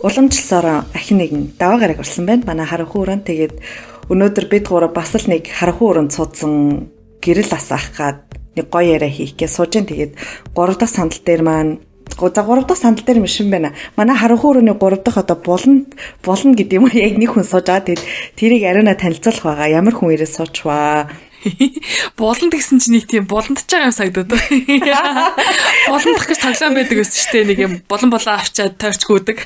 уламжлалсаар ахин нэгэн даваа гараг орсон байна. Манай харанхуй өрөөнд тэгээд өнөөдөр бид гурав бас л нэг харанхуй өрөөнд суудсан гэрэл асаах гад нэг гоё яриа хийх гэж сууж ин тэгээд 3 дахь сандал дээр маань за 3 дахь сандал дээр мишин байна. Манай харанхуй өрөөний 3 дахь одоо буланд булна гэдэг юм яг нэг хүн сууж байгаа. Тэгээд тэрийг ариуна танилцуулах байгаа. Ямар хүн ирээд суучваа Буланд гэсэн чинь нэг тийм буландж байгаа юм санагдаад байна. Буландах гэж тоглоом байдаг гэсэн шүү дээ. Нэг юм булан булан авчаад тойрч гүдэг.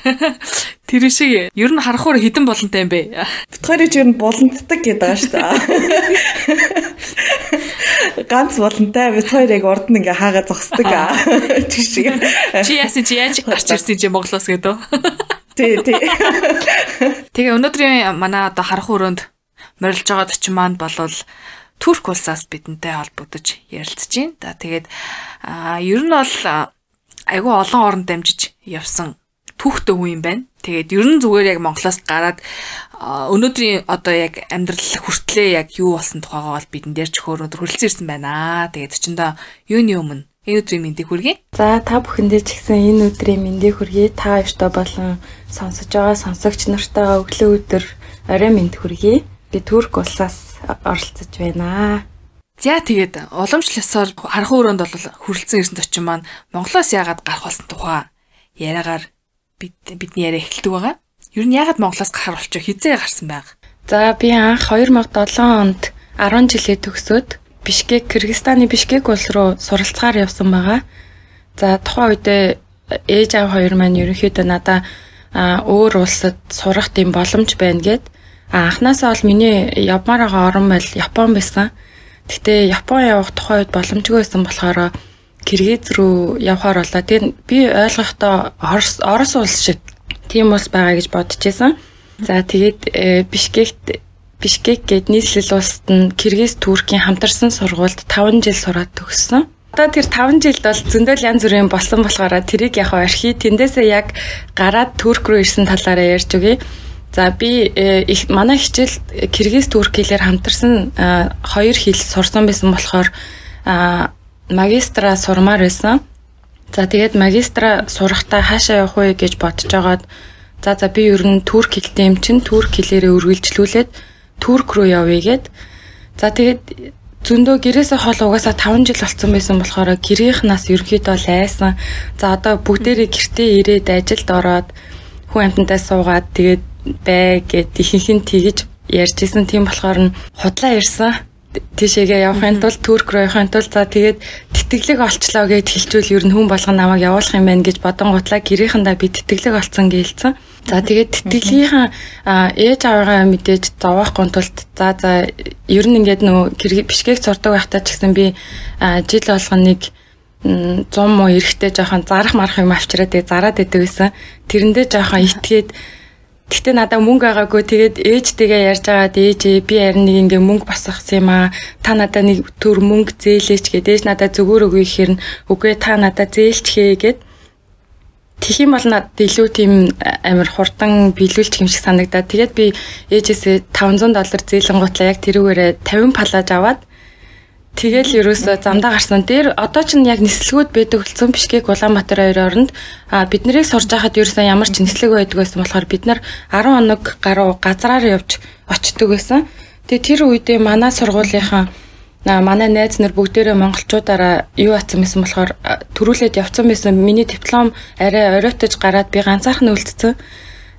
Тэр шиг ер нь харахаар хідэн булантай юм бэ? Битгаарыг ер нь буланддаг гэдэг байгаа шүү дээ. Ганц булантай бит хоёр яг урд нь ингээ хаагаа зогсдог. Чи шиг. Чи яасан чи яаж гарч ирсэн чи Монголоос гэдэг. Тий, тий. Тэгээ өнөөдрийн манай одоо харах өрөөнд морилж байгаа төч маань болвол Турк улсаас бидэнтэй холбогдож ярилцж байна. За тэгээд ер нь бол айгүй олон орнд дамжиж явсан түүхтэй хүн юм байна. Тэгээд ер нь зүгээр яг Монголоос гараад өнөөдрийн одоо яг амьдрал хүртлээ яг юу болсон тухайгаа бол бидэн дээр ч хөөрөөр хүрэлцэн ирсэн байна. Тэгээд өчөндөө юуны өмнө энэ өдрийн мэндийг хүргэе. За та бүхэндээ ч гэсэн энэ өдрийн мэндийг хүргэе. Та хоёртой болон сонсож байгаа сонсогч нартайгаа өглөө өдөр орой мэнд хүргэе. Би Турк улсаас оролцож байна. За тэгээд уламжлалсаар харах өрөөнд бол хүрэлцэн ирсэн зочин маань Монголоос яагаад гарах болсон тухай яриагаар бид бидний яриа эхэлдэг байгаа. Ер нь яагаад Монголоос гарах болчих хизээ гарсан байг. За би анх 2007 онд 10 жилээ төгсөөд Бишкек Кыргызстаны Бишкек улс руу суралцгаар явсан байгаа. За тухайн үедээ ээж аав хоёр маань ерөнхийдөө надаа өөр улсад сурах тийм боломж байна гэд анхнаасаа бол миний явмаар байгаа орн бол Япон байсан. Гэтэ Япон явах тухайд боломжгүй байсан болохоор Киргиз рүү явхаар болоо. Тэгээд би ойлгохдоо Орос Орос улс шиг тийм улс байгаа гэж бодож байсан. За тэгээд э, Бишкект Бишкек гээд нийслэл улсад нь Киргиз Туркийн хамтарсан сургуульд 5 жил сураад төгссөн. Одоо тэр 5 жилд бол зөндөл янз бүрийн болсон болохоор тэрийг яг архи тэндээсээ яг гараад Турк руу ирсэн талаараа ярьж өгье. За би э, их манай хичээл Киргиз Турк хэлээр хамтарсан э, хоёр хэл сурсан байсан болохоор магистра сурмаар байсан. За тэгээд магистра сурахдаа хаашаа явах вэ гэж бодож байгаад за за би ер нь турк хэлтэй юм чин турк хэлээрээ үргэлжлүүлээд турк руу явъя гэд. За тэгээд зөндөө гэрээсээ хол угаасаа 5 жил болсон байсан болохоор гэрийнхнаас ерөнхийдөө лайсан. За одоо бүгдээрээ гэртээ ирээд ажилд ороод хүн амтантай суугаад тэгээд бай гэд ихэнх нь тэгж ярьж исэн тийм болохоор нь худлаа ирсэн тийшээгээ явахын тулд турк руу явахын тулд за тэгээд тэтгэлэг олчлоо гэж хэлчихвэл ер нь хүн болгон намайг явуулах юм байна гэж бодон гутлаа гэрийнхэндээ би тэтгэлэг олцсон гэлцэн. За тэгээд тэтгэлгийнхэн ээж аваагаа мэдээж зовоохын тулд за за ер нь ингээд нөгөө бишкек сурдаг байхдаа ч гэсэн би жил болгон нэг 100 муу эрэхтэй жоохон зарах марах юм авчираад тэгээ зараад идэв гэсэн. Тэрэндээ жоохон итгээд Гэтэ надаа мөнгө агаагүй тэгээд ээжтэйгээ ярьж байгаад ээжээ би харин нэг ингээ мөнгө босгосон юм аа. Та надаа нэг төр мөнгө зээлээч гэдэг. Ээж надаа зүгээр гэхээр нь үгүй та надаа зээлчхээ гэд. Тэгэх юм бол надад илүү тийм амар хурдан биелүүлчих юм шиг санагдаад тэгээд би ээжээсээ 500 доллар зээлэн гутлаа яг тэрүүгээрээ 50 палаж аваад Тэгэл ерөөсөө замдаа гарсан. Дээр одоо ч яг нислэгүүд байдаг болсон бишкек Улаанбаатар хоёрын оронд а бид нарыг сурж байхад ерөөсөө ямар ч нислэг байдаг байсан болохоор бид нар 10 хоног гаруй газраар явж очдөг байсан. Тэгээ тэр үедээ манай сургуулийнхаа манай найз нар бүгдээрээ монголчуудаараа юу атсан байсан болохоор төрүүлээд явцсан байсан. Миний диплом арай оройтож гараад би ганцаархан үлдсэн.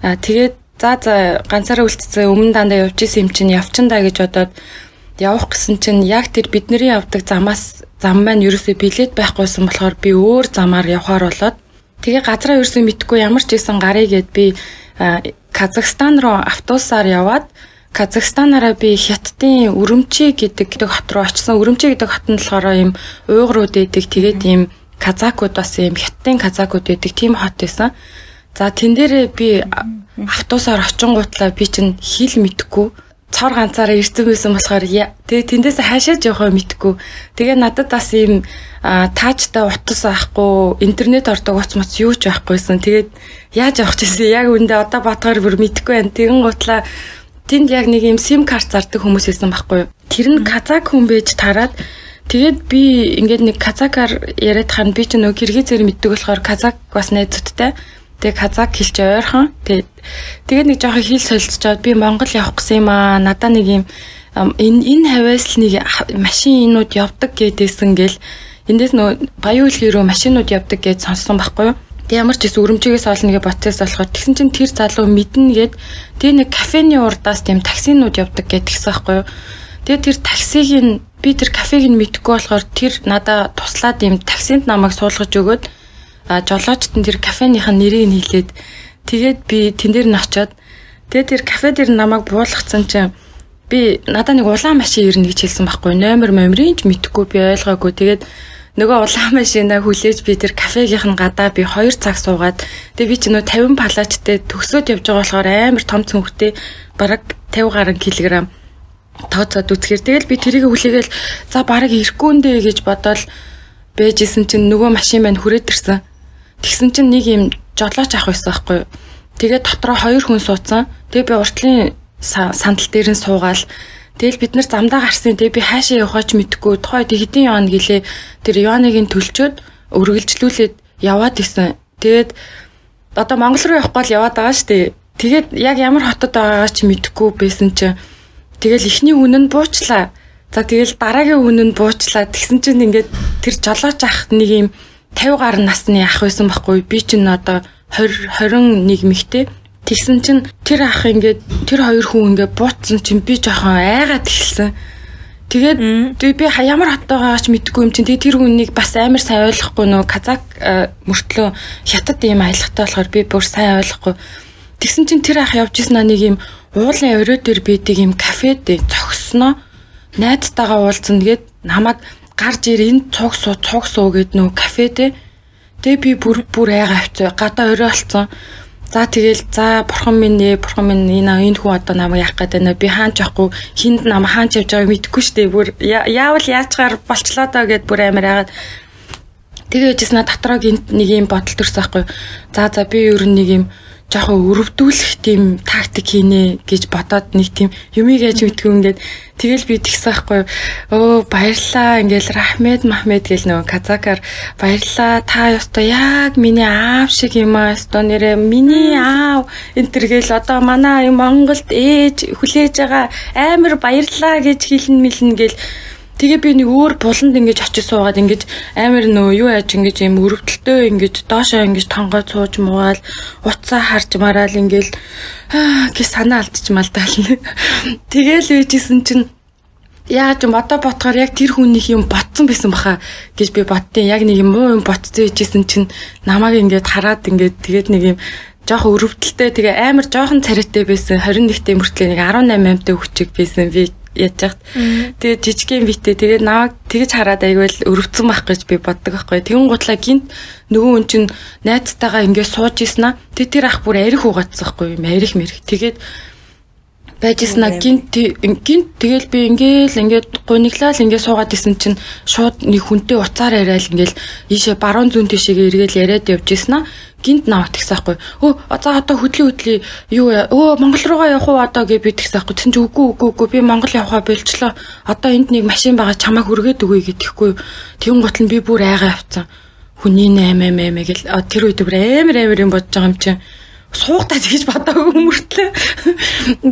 А тэгээд за за ганцаараа үлдсэн өмнө дандаа явж исэн юм чинь явчихна да гэж бодоод явах гэсэн чинь яг тэр бидний явдаг замаас зам маань ерөөсөө билет байхгүйсэн болохоор би өөр замаар явхаар болоод тэгээ газраа ерөөсөө мэдхгүй ямар ч исэн гарыг гээд би Казахстан руу автобусаар яваад Казахстанаараа би Хятадын Өрөмчи гэдэг хот руу очсон. Өрөмчи гэдэг хот нь болохоор ийм уйгрууд байдаг. Тэгээд ийм казакууд бас ийм Хятадын казакууд байдаг. Тийм хот байсан. За тэн дээрээ би автобусаар очингуутлаа би чинь хэл мэдхгүй цор ганцаараа ирсэн байсан болохоор тэгээ тэндээс хаашаа жоохоо мэдгүй. Тэгээ надад бас ийм таажтай утас авахгүй, интернет ордог утас моц юу ч байхгүйсэн. Тэгээд яаж авах гэсэн яг үндэ одоо батгаар бүр мэдгүй байна. Тэгэн гутлаа тэнд яг нэг ийм сим карт зардаг хүмүүс байсан байхгүй юу. Тэр нь казак хүн байж тараад Тэгээд би ингээд нэг казакаар яриад хань би ч нөгөө киргизээр мэддэг болохоор казак бас найзуудтай. Тэгээ казак хэлж ойрхон. Тэгээд тэгээд нэг жоохон хэл солилцоод би Монгол явах гэсэн юм аа. Надаа нэг юм энэ энэ хавьяас л нэг машинууд явдаг гэдээсэн гэл эндээс нөө баяуулгын рүү машинууд явдаг гэж сонссон байхгүй юу? Тэг ямар ч гэсэн өрөмжигээс олно гэж ботсоос болохоор тэгсэн чинь тэр залуу мэднэ гээд тэг нэг кафений урдаас тийм таксинууд явдаг гэж тэгсэн байхгүй юу? Тэгээ тэр таксиг нь би тэр кафег нь мэдгүй болохоор тэр надаа туслаад юм таксинд намайг суулгаж өгөөд жолоочт нь тэр кафеных нь нэрийг нь хэлээд тэгээд би тэн дээр нь очиод тэгээд тэр кафе дээр намайг буулгацсан чинь би надаа нэг улаан машин ирнэ гэж хэлсэн байхгүй номер момрын ч мэдгүй би ойлгоогүй тэгээд нөгөө улаан машинаа хүлээж би тэр кафегийнх нь гадаа би 2 цаг суугаад тэгээ би ч нөө 50 палачтай төгсөөд явж байгаа болохоор амар том цүнхтэй бараг 50 гаруй килограмм тооцоод үзэхээр тэгэл би тэрийг хүлээгээл за бараг ирэхгүй нэ гэж бодоод бэжсэн чинь нөгөө машин маань хүрээд ирсэн. Тэгсэн чинь нэг юм жолооч авах байсан байхгүй юу. Тэгээд дотроо хоёр хүн суудсан. Тэгээ би уртлын сандал дээр нь суугаал Тэгэл бид нар замдаа гарсан. Тэгээ би хаашаа явахаач мэдэхгүй. Тухай тэг хэдин явна гэлээ. Тэр Иваныг нь төлчөөд өргөлжлүүлээд яваад исэн. Тэгээд одоо Монгол руу явахгүй л яваад байгаа шүү дээ. Тэгээд яг ямар хотод байгаагаа ч мэдэхгүй байсан чинь тэгэл ихний үнэн буучлаа. За тэгэл дараагийн үнэн буучлаа. Тэгсэн чинь ингээд тэр жолооч ах нэг юм 50 гаруй насны ах байсан байхгүй. Би чинь одоо 20 21 мэгтэй. Тэгсэн чинь тэр ах ингээд тэр хоёр хүн ингээд буутсан чинь би жоохон айгаад эхэлсэн. Тэгээд би ямар хот байгаач мэдгүй юм чинь тэгээд тэр хүнийг бас амар сайн ойлгохгүй нөө казак мөртлөө хятад ийм аялахтай болохоор би бүр сайн ойлгохгүй. Тэгсэн чинь тэр ах явж исэн нэг ийм уулын орой дээр байдаг ийм кафед зогсноо найзтайгаа уулзсан тэгээд намайг гарч ир энэ цуг суу цуг суу гэд нөө кафедээ тэгээ би бүр бүр айгаа авцгаа. Гадаа орой олцсон. За тэгэл за бурхан минь ээ бурхан минь энэ энэ хүн одоо намайг яах гээд байна би хаанч явахгүй. Хинд намайг хаанч явж байгааг мэдэхгүй дээ бүр яавал яачгаар болчлоо доо гэд бүр амар яагаад тэгээ яжсна дотроо гинт нэг юм бодол төрсөн байхгүй за за би ер нь нэг юм жоохон өрөвдүүлэх тийм тактик хийнэ гэж бодоод нэг тийм юмыг яаж мэдгүй ингээд тэгэл би тэгсэн байхгүй өө баярлаа ингээл рахмед махмед гэл нөгөө казакаар баярлаа та ёстой яг миний аав шиг юм аа ёстой нэрэ миний аав энэ төр гэл одоо манай Монголд ээж хүлээж байгаа амар баярлаа гэж хэлнэ мэлнэ гэл Тэгээ би нэг өөр буланд ингэж очиж суугаад ингэж амар нөө юу яаж ингэж юм өрөвдөлтөө ингэж доошоо ингэж тонгоо цууж муугаал уцаа харж мараал ингээл гэж санаа алдчихмал таална. Тэгээл үйжсэн чинь яаж юм одоо ботхоор яг тэр хүнийх юм ботсон байсан баха гэж би бодтیں۔ Яг нэг юм муу юм ботцсон ижсэн чинь намайг ингээд хараад ингээд тэгээд нэг юм жоохон өрөвдөлтөө тэгээ амар жоохон царайтай байсан 21-т мөртлөө нэг 18 амтай хүчиг байсан би яаж яхад. Тэгээд жижигхэн битээ тэгээд намайг тэгж хараад айгвал өрөвцөн байх гэж би боддог байхгүй. Тэгэн гутлаа гинт нөгөө хүн чинь найзтайгаа ингээд сууж ийснаа. Тэг тэр ах бүр арих угаацсан байхгүй юм. Арих мэрх. Тэгээд байжсна гинт гинт тэгэл би ингээл ингээд гуниглал ингээд суугаад исэн чинь шууд нэг хүнтэй уцаар яриад ингээл ийшээ баруун зүүн тишээгээ эргээл яриад явж ийснаа гинт навт гэсэн байхгүй өө за одоо хөдлийн хөдлийн юу өө Монгол руугаа явах уу одоо гэж би тэгсэн байхгүй тэгсэн чи үгүй үгүй үгүй. Би Монгол явахаа болчлоо. Одоо энд нэг машин байгаа чамайг хүргээд өгье гэхгүй тэгэн гутал нь би бүр айгаа авцсан хүний 8 8 гэл тэр үед бүр амар амар юм бодож байгаа юм чинь суугтаа тэгж бодоогүй мөртлөө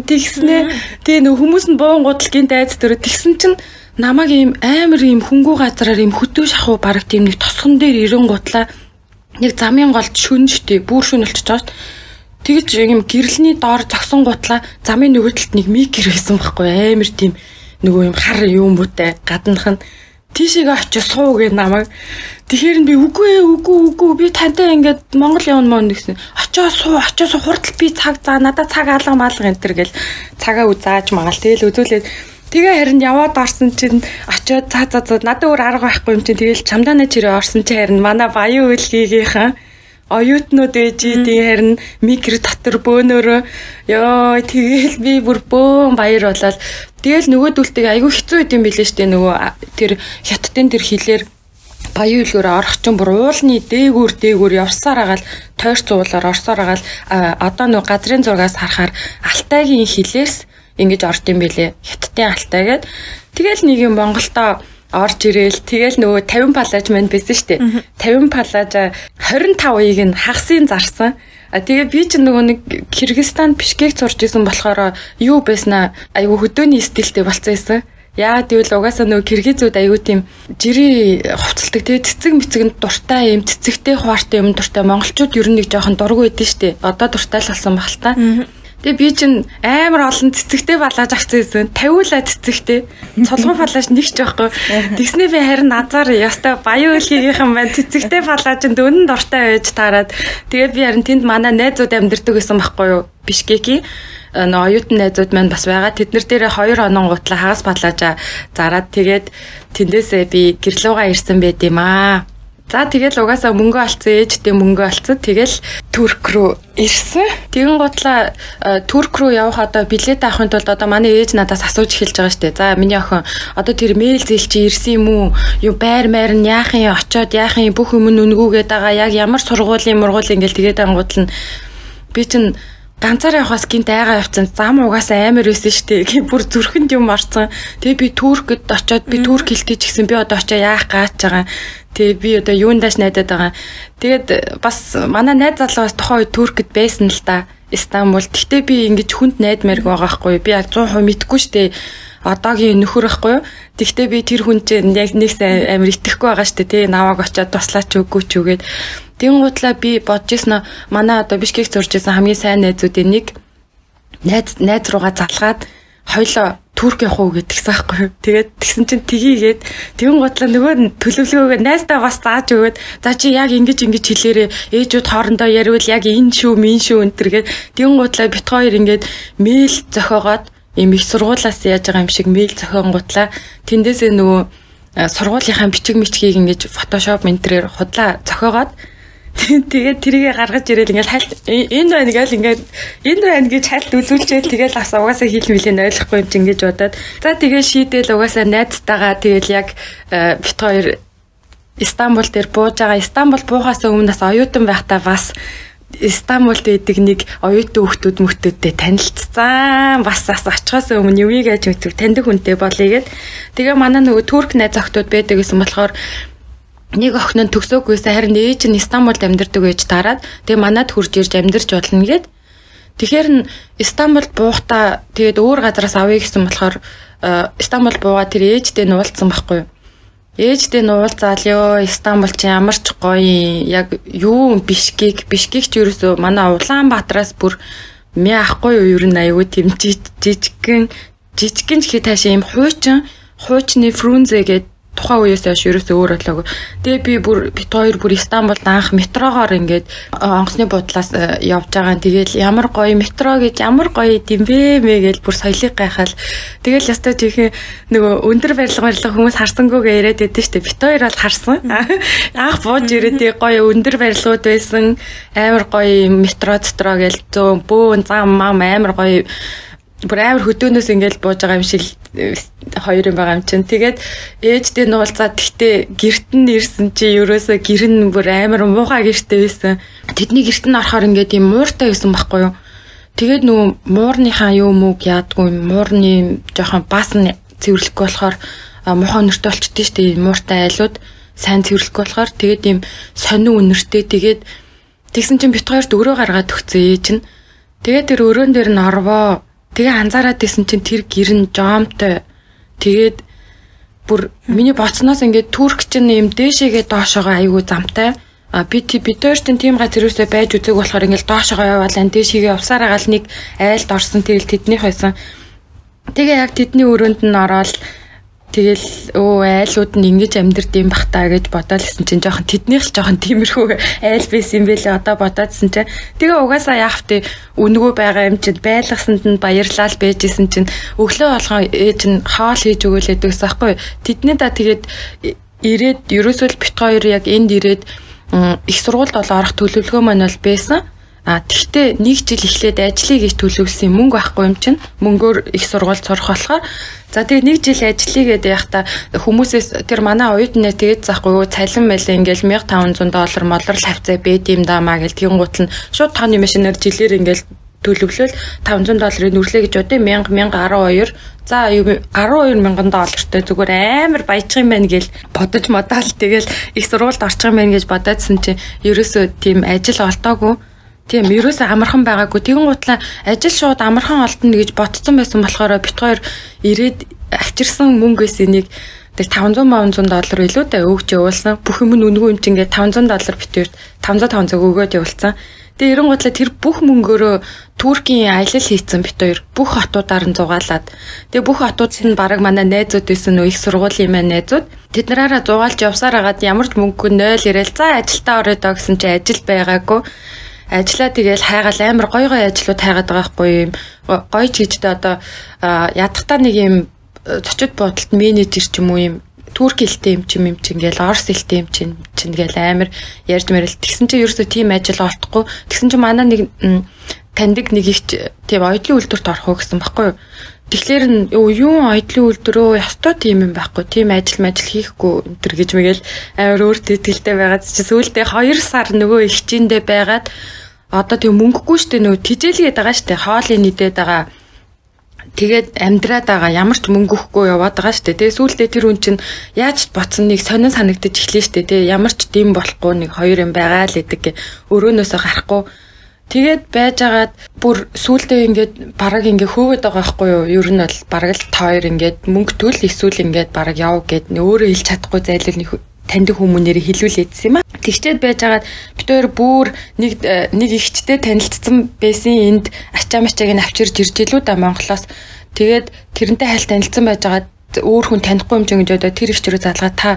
тэгснэ. Тэгээ нөх хүмүүс нь буун гудал гинт айц төрө тэгсэн чинь намайг ийм амар ийм хөнгүү газараар ийм хөтөө шахуу бараг тийм нэг тосгон дээр ирэн гутлаа. Нэг замын голд шүн штий бүр шүн болчихж байгаа шүү тэгж ийм гэрлэний доор зогсон гутлаа. Замын нөгөө талд нэг микер байсан байхгүй амар тийм нөгөө юм хар юм буутай гаднах нь тийшээгээ очиж суу гэ намайг. Тэгэхээр би үгүй үгүй үгүй би тантай ингээд Монгол явна мөн гэсэн. Очоо суу очоо суу хурдл би цаг заа надад цаг алга маалга энэ төр гэл цагаа үзааж магаал тэгэл үзүүлээд Тэгээ харин яваад орсон чинь очиод цаа цаа надад өөр арга байхгүй юм чинь тэгэл чамдаана чирээ орсон чи харин манай баян үйлгийнхаа оюутнууд ээжи тий харин микро дотор бөөнөрөө ёо тэгэл би бүр бөөн баяр болоод тэгэл нөгөөдөлтөг айгүй хэцүү идэм билээ штэ нөгөө тэр хятадын тэр хилээр баян үлгөр орох чинь бүр уулны дээгүүр дээгүүр явсаар агаал тойрц уулаар орсоор агаал одоо нөгөө газрын зургаас харахаар алтайгийн хилээс ингэж орд юм билээ. Хятадын алтай гээд тэгэл нэг юм Монголдо орж ирээл тэгэл нөгөө 50 палаж манд байсан штэ. 50 палаж 25-ыг нь хагасын зарсан. А тэгээ би ч нөгөө нэг Кыргызстан Бишкек сурч исэн болохоор юу байснаа айгу хөдөөний стилтэй болцсон юм. Яагаад гэвэл угаасаа нөгөө киргизүүд аягүй тийм жири хувцалдаг тэгээ цэцэг мэцэгэнд дуртай юм цэцэгтэй хуваартай юм дуртай монголчууд ер нь нэг жоохон дургүй байдэн штэ. Одоо дуртай л болсон баг л та. Тэгээ би чинь амар олон цэцэгтэй балааж авсан юм. 50 ла цэцэгтэй. Цолгон балааж нэг ч байхгүй. Тэгснээ би харин назар ястай баян үлгийнхэн маань цэцэгтэй балааж дөнөнд дуртай байж таарад. Тэгээ би харин тэнд манай найзууд амьдэрдэг гэсэн байхгүй юу? Бишкеки нөө оюутан найзууд маань бас байгаа. Тэд нар дээр 2 онон гутла хагас батлаажаа зараад тэгээд тэндээсээ би гэрлүүгээ ирсэн байд юм аа. За тэгэл угаасаа мөнгө олцсон ээжтэй мөнгө олцсон. Тэгэл Турк руу ирсэн. Тэгэн гутлаа Турк руу явах одоо билет авахын тулд одоо манай ээж надаас асууж эхэлж байгаа штэ. За миний охин одоо тэр мэйл зээл чи ирсэн юм уу? Юу байр майр нь яах юм очоод яах юм бүх юм нүнгүүгээд байгаа. Яг ямар сургуулийн мургуул ингээл тэгээд ангуудл нь би чинь ганцаараа явахаас гинт айгаа явцсан зам угаасаа амар байсан шүү дээ. Бүр зүрхэнд юм орцсон. Тэгээ би Туркэд очоод би турк хэлтэй ч гэсэн би одоо очоо яах гаач байгаа. Тэгээ би одоо юундаш найдаад байгаа. Тэгээд бас манай найз залуу бас тухайн үед Туркэд байсан л та. Истанбул. Гэхдээ би ингэж хүнд найдмаарг байгаа хгүй. Би яг 100% мэдгүй дээ одоогийн нөхөр байхгүй юу. Тэгвэл би тэр хүн чинь яг нэг сайн амар итгэхгүй байгаа шүү дээ. Тэ наваг очиод туслаач үгүй ч үгээд Тэнгуудлаа би бодож ирсэн манай одоо Бишкек зурж исэн хамгийн сайн найзуудын нэг найз найз руугаа залгаад хоёлоо турк явах уу гэдгсэн байхгүй юу. Тэгээд тэгсэн чинь тгийгээд тэгэн готлоо нөгөө төлөвлөгөөгөө найстаа бас зааж өгөөд за чи яг ингэж ингэж хэлээрээ ээжүүд хоорондоо яривал яг энэ шүү мин шүү өнтер гээд тэгэн готлоо бит хоёр ингээд мэйл зохиогоод им их сургуулаас яаж байгаа юм шиг мэйл зохион гутлаа тэндээсээ нөгөө сургуулийнхаа бичиг мичгийг ингэж фотошоп ментрээр худлаа зохиогоод Тэгээд тэрийгэ гаргаж ирээл ингээл хальт энэ байна гээл ингээд энэ байна гэж хальт үзүүлчээл тэгэл ас угаасаа хэл мэлэн ойлгохгүй юм чи ингэж бодоод за тэгээ шийдэл угаасаа найзтайгаа тэгэл яг э, бит хоёр Истанбул дээр бууж байгаа. Истанбул буухаас өмнөөс оюутан байхдаа бас Истанбулд идэг нэг оюутан хүүхдүүд мөхтөдтэй танилцсан. Бас бас очихоос өмнө юуийг аж мэдвэр таньдаг хүнтэй болъё гэд. Тэгээ манай нөгөө турк найз охтууд байдаг гэсэн болохоор нэг охин нь төгсөөгүйсэн харин ээж нь Стамбулд амьдардаг байж тараад тэгээ манад хурж ирж амьдарч болно гэд. Тэгэхээр нь Стамбулд буухта тэгээд өөр газараас авъя гэсэн болохоор Стамбул буугаа тэр ээжтэй нуулцсан байхгүй юу? Ээжтэй нуулзаал ёо Стамбул чи ямар ч гоё яг юу Бишкек Бишкек ч ерөөсөө манай Улаанбаатараас бүр мэ ахгүй юу ер нь аюу тийм жижигхэн жижигхэн ч хий таашаа юм хуучин хуучны Фрунзе гэдэг тухайн үеэс хойш ерөөсөө өөр болоогүй. Тэгээ би бүр бит хоёр бүр Стамбулд анх метрогоор ингээд онгоцны буудлаас э, явж байгаа. Тэгээл ямар гоё метро гэж ямар гоё димбэ мэ гэж бүр соёлыг гайхал. Тэгээл ястай чихээ нөгөө өндөр барилга барилга хүмүүс харсангүйгээ яриад байдсан шүү дээ. Бит хоёр бол харсан. Анх бууж ирээд гоё өндөр барилгууд байсан. Амар гоё метро дотроо гээл зөө бөөн зам мам амар гоё бүр амар хөдөөнөөс ингээл бууж байгаа юм шиг э, хоёр юм байгаа юм чинь. Тэгээд ээжтэй нуулзаад тэгтээ герт нь ирсэн чи ерөөсөө гэр нь бүр амар муухай гэртэй байсан. Тэдний герт нь орохоор ингээд юм мууртай байсан байхгүй юу? Тэгээд нөгөө муурныхаа юу мөг яадгүй муурны жоохон бас нь цэвэрлэхгүй болохоор муухай өнөртэй болчихдээ штэ мууртай айлууд сайн цэвэрлэхгүй болохоор тэгээд ийм сонин үнэртэй тэгээд тэгсэн чинь бит хоёрт өрөө гаргаад өгцөө ээж нь. Тэгээд тэр өрөөн дээр нь орвоо Тэгээ анзаараад исэн чинь тэр гэрн жомтой. Тэгээд бүр миний боцноос ингээд турк чинь юм дээшээгээ доошоогоо айгүй замтай. А би хоёр чинь тийм га тэрөөсөө байж үзэг болохоор ингээд доошоогоо яваал ан дээшээгээ явсараа гал нэг айлд орсон тэгэл тэднийх байсан. Тэгээ яг тэдний өрөөнд нь ороод Тэгэл өө айлууд нь ингэж амьдрд юм бах та гэж бодоод лсэн чинь жоохон тэднийх л жоохон тиймэрхүү айл байсан юм бэлээ. Одоо бодоодсэн чинь тэгээ угаасаа яах вэ? Үнгөө байгаа юм чинь байлгасанд нь баярлал байжсэн чинь өглөө болгоо ээж нь хоол хийж өгөөлээд гэсэн аахгүй тэдний да тэгээд ирээд ерөөсөө бит хоёр яг энд ирээд их сургуульд бол орох төлөвлөгөө маань бол байсан А тэгтээ нэг жил эхлээд ажлыг их төлөвлөсөн мөнгө байхгүй юм чинь мөнгөөр их сургууль сурах болохоор за тэгээ нэг жил ажлыг гэдэг яхта хүмүүсээс тэр манай оюутнаа тэгээд заахгүй цалин байлаа ингээл 1500 доллар молор лавцаа бэд юм даамаа гэл тэгэн гутал нь шууд тооны машинаар жилээр ингээл төлөвлөл 500 долларын нүрлээ гэж бодъё. 1000 1012 за 12 мянган доллартай зүгээр амар баяжчих юм байна гэж бодож модаал тэгэл их сургуульд орчих юм байна гэж бодоодсэн чинь ерөөсөө тийм ажил олдоогүй Тийм, ерөөсөө амархан байгаагүй. Тэгэн гутлаа ажил шууд амархан олдно гэж ботцсон байсан болохоор бит хоёр ирээд авчирсан мөнгөөс энийг Тэгэл 500 500 доллар илүү да өгч явуулсан. Бүх юм нь үнгүй юм чинь ингээд 500 доллар битүүрт 500 500 өгөөд явуулсан. Тэгээ ерөн готлаа тэр бүх мөнгөөрөө Туркийн аялал хийцэн бит хоёр бүх хотуудаар нь зугаалаад тэгээ бүх хотууд нь баг манай найзууд байсан нөө их сургуулийн маань найзууд тэд нараараа зугаалж явсаар хагаад ямар ч мөнгөгүй 0 ирээл за ажилдаа орё доо гэсэн чи ажил байгаагүй ажиллаа. Тэгэл хайгаал амар гой гой ажлууд хайгаад байгаа хгүй юм. Гой ч гэжтэй одоо ядахтаа нэг юм зочид бодолт менежер ч юм уу юм турк хэлтэй юм чим юм чинь гээл орс хэлтэй юм чинь чинь гээл амар ярьж мэрэл. Тэгсэн чинь ерөөсөө тийм ажил олдохгүй. Тэгсэн чинь манай нэг таньдаг нэг их тийм оюутлын үйлдвэрт орох уу гэсэн баггүй юу Тэгэхээр нь юу оюутлын үйлдвэрөө ястаа тийм юм байхгүй тийм ажил мажил хийхгүй энэ төр гэж мэгэл амар өөр тэтгэлтэй байгаад чи сүүлдээ 2 сар нөгөө их чиндээ байгаад одоо тийм мөнгөгүй штэ нөгөө тижээлгээд байгаа штэ хоолыг нийдээд байгаа тэгээд амьдраад байгаа ямар ч мөнгө өгөхгүй яваад байгаа дээ. Тэгээ сүүлдээ тэр хүн чинь яаж боцсон нэг сонин санагдаж эхлэв дээ. Тэгээ ямар ч дэм болохгүй нэг хоёр юм байгаа л гэдэг өрөөнөөсөө гарахгүй Тэгээд байжгаад бүр сүултээ ингээд бараг ингээ хөөгд байгаа байхгүй юу? Ер нь бол бараг л тоор ингээд мөнгө төл эсвэл ингээд бараг яв гэд өөрөө хэлж чадахгүй зайлвал нэг таньдаг хүмүүнээр хилүүлээдсэн юм а. Тэгчээд байжгаад бид хоёр бүр нэг нэг ихчтэй танилцсан байсан энд ачаа мачааг нь авчирж ирж илүү да Монголоос. Тэгээд тэрнтэй хайл танилцсан байжгаад өөр хүн танихгүй юм чинь гэж одоо тэр их чирүү залгаа та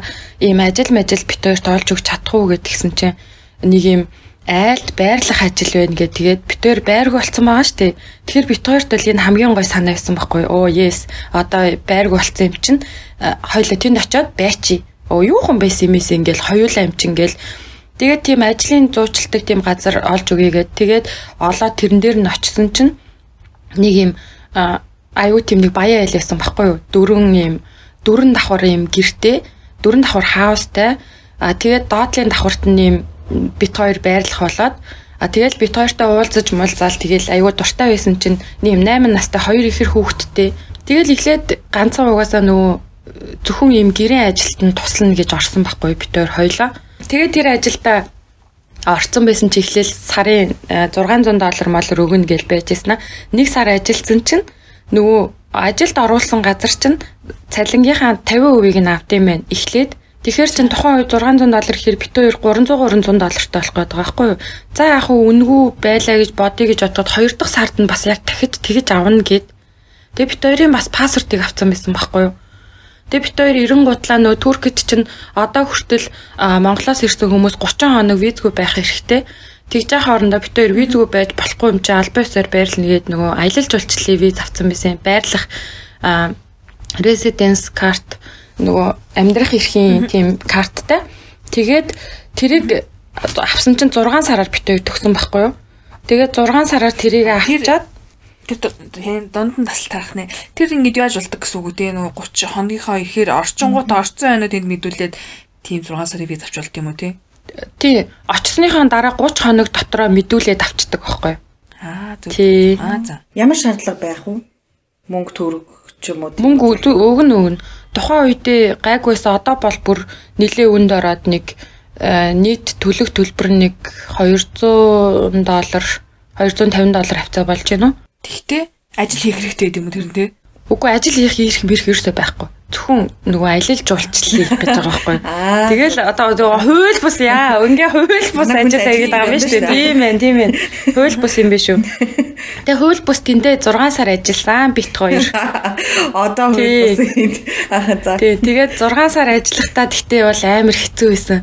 ийм ажил мажил бит хоёрт олж өгч чадахгүй гэдгсэн чинь нэг юм айлд байрлах ажил байна гэх тэгээд бит хоёр байрг болцсон байгаа шүү дээ. Тэгэхээр бит хоёрт бол энэ хамгийн гой санаа байсан байхгүй оо yes. Одоо байрг болцсон юм чинь хоёлоо тэнд очиод байчи. Оо юу хэн байсан юм эс ингээл хоёулаа юм чинь ингээл. Тэгээд тийм ажлын зуучилдаг тийм газар олж өгьегээд тэгээд олоод тэрэн дээр нь очисон чинь нэг юм аюу тийм нэг баяа ялсан баггүй юу? Дөрвөн юм дөрвөн давхар юм гэрте дөрвөн давхар хаустай. А тэгээд доотлын давхарт нь юм бит хоёр байрлах болоод А тэгэл бит хоёртой уулзаж муулзаал тэгэл аюу дуртай байсан чинь нэм 8 настай хоёр ихэр хүүхэдтэй. Тэгэл эхлээд ганцхан угаасаа нөгөө зөвхөн ийм гэрээ ажилд нь туслана гэж орсон байхгүй бид хоёр хоёлаа. Тэгээд тэр ажилдаа орцсон байсан чи эхлээл сарын 600 э, доллар молор өгнө гэж байж яснаа. Нэг сар ажилдсан чинь нөгөө ажилд оруулсан газар чинь цалингийнхаа 50%-ийг нь авд юм байна. Эхлээд Тэгэхээр чин тухайн үед 600 доллар гэхээр бит хоёр 300 300 доллартай болох гэдэг байхгүй юу? За яг хуу үнгүй байлаа гэж бодъё гэж бодоод хоёр дахь сард нь бас яг дахиж тэгэж авна гэд. Тэгээ бит хоёрын бас пассвортыг авсан байсан байхгүй юу? Тэгээ бит хоёр 90 гутлаа нөө Туркид чинь одоо хүртэл Монголоос ирсэн хүмүүс 30 хоног визгүй байх хэрэгтэй. Тэгж яах хоорондоо бит хоёр визгүй байж болохгүй юм чи албан ёсоор байрлна гээд нөгөө аялал жуулчлалын виз авсан байсан. Байрлах residence card нөгөө амьдрах эрхийн тийм карттай. Тэгээд тэрийг авсан чинь 6 сараар бит хоёр төгсөн байхгүй юу? Тэгээд 6 сараар тэрийг авчаад тэр дунд нь тасал таах нэ. Тэр ингэж яаж болдог гэсэн үг үү? Нөгөө 30 хоногийнхоо ихээр орчингууд орцсон байнаа тэнд мэдүүлээд тийм 6 сарын виз авч болт юм уу тий? Тий. Очсныхаа дараа 30 хоног дотроо мэдүүлээд авчдаг байхгүй юу? Аа зөв. Аа за. Ямар шаардлага байх вэ? Мөнгө төгрөг ч юм уу. Мөнгө өгнө өгнө. Тухайн үедээ гайгүйсэн одоо бол бүр нилээ үнд ороод нэг э, нийт төлөх төлбөр нэг 200 доллар 250 доллар хавцаа болж байна уу? Тэгтээ ажил хийх хэрэгтэй гэдэг юм уу тэр нь те? Үгүй ажил хийх ирэх мэрх ерөөсөй байхгүй. Зөвхөн нөгөө аялал жуулчлал хийх гэж байгаа байхгүй. Тэгэл одоо хууль бус яа, ингээ хууль бус ажил хийгээд байгаа юм шүү дээ. Тийм ээ, тийм ээ. Хууль бус юм биш үү? Тэгээ хууль бус тэндээ 6 сар ажилласан бит хоёр. Одоо хууль бус. За. Тий, тэгээд 6 сар ажиллахдаа тэгтээ бол амар хэцүү байсан.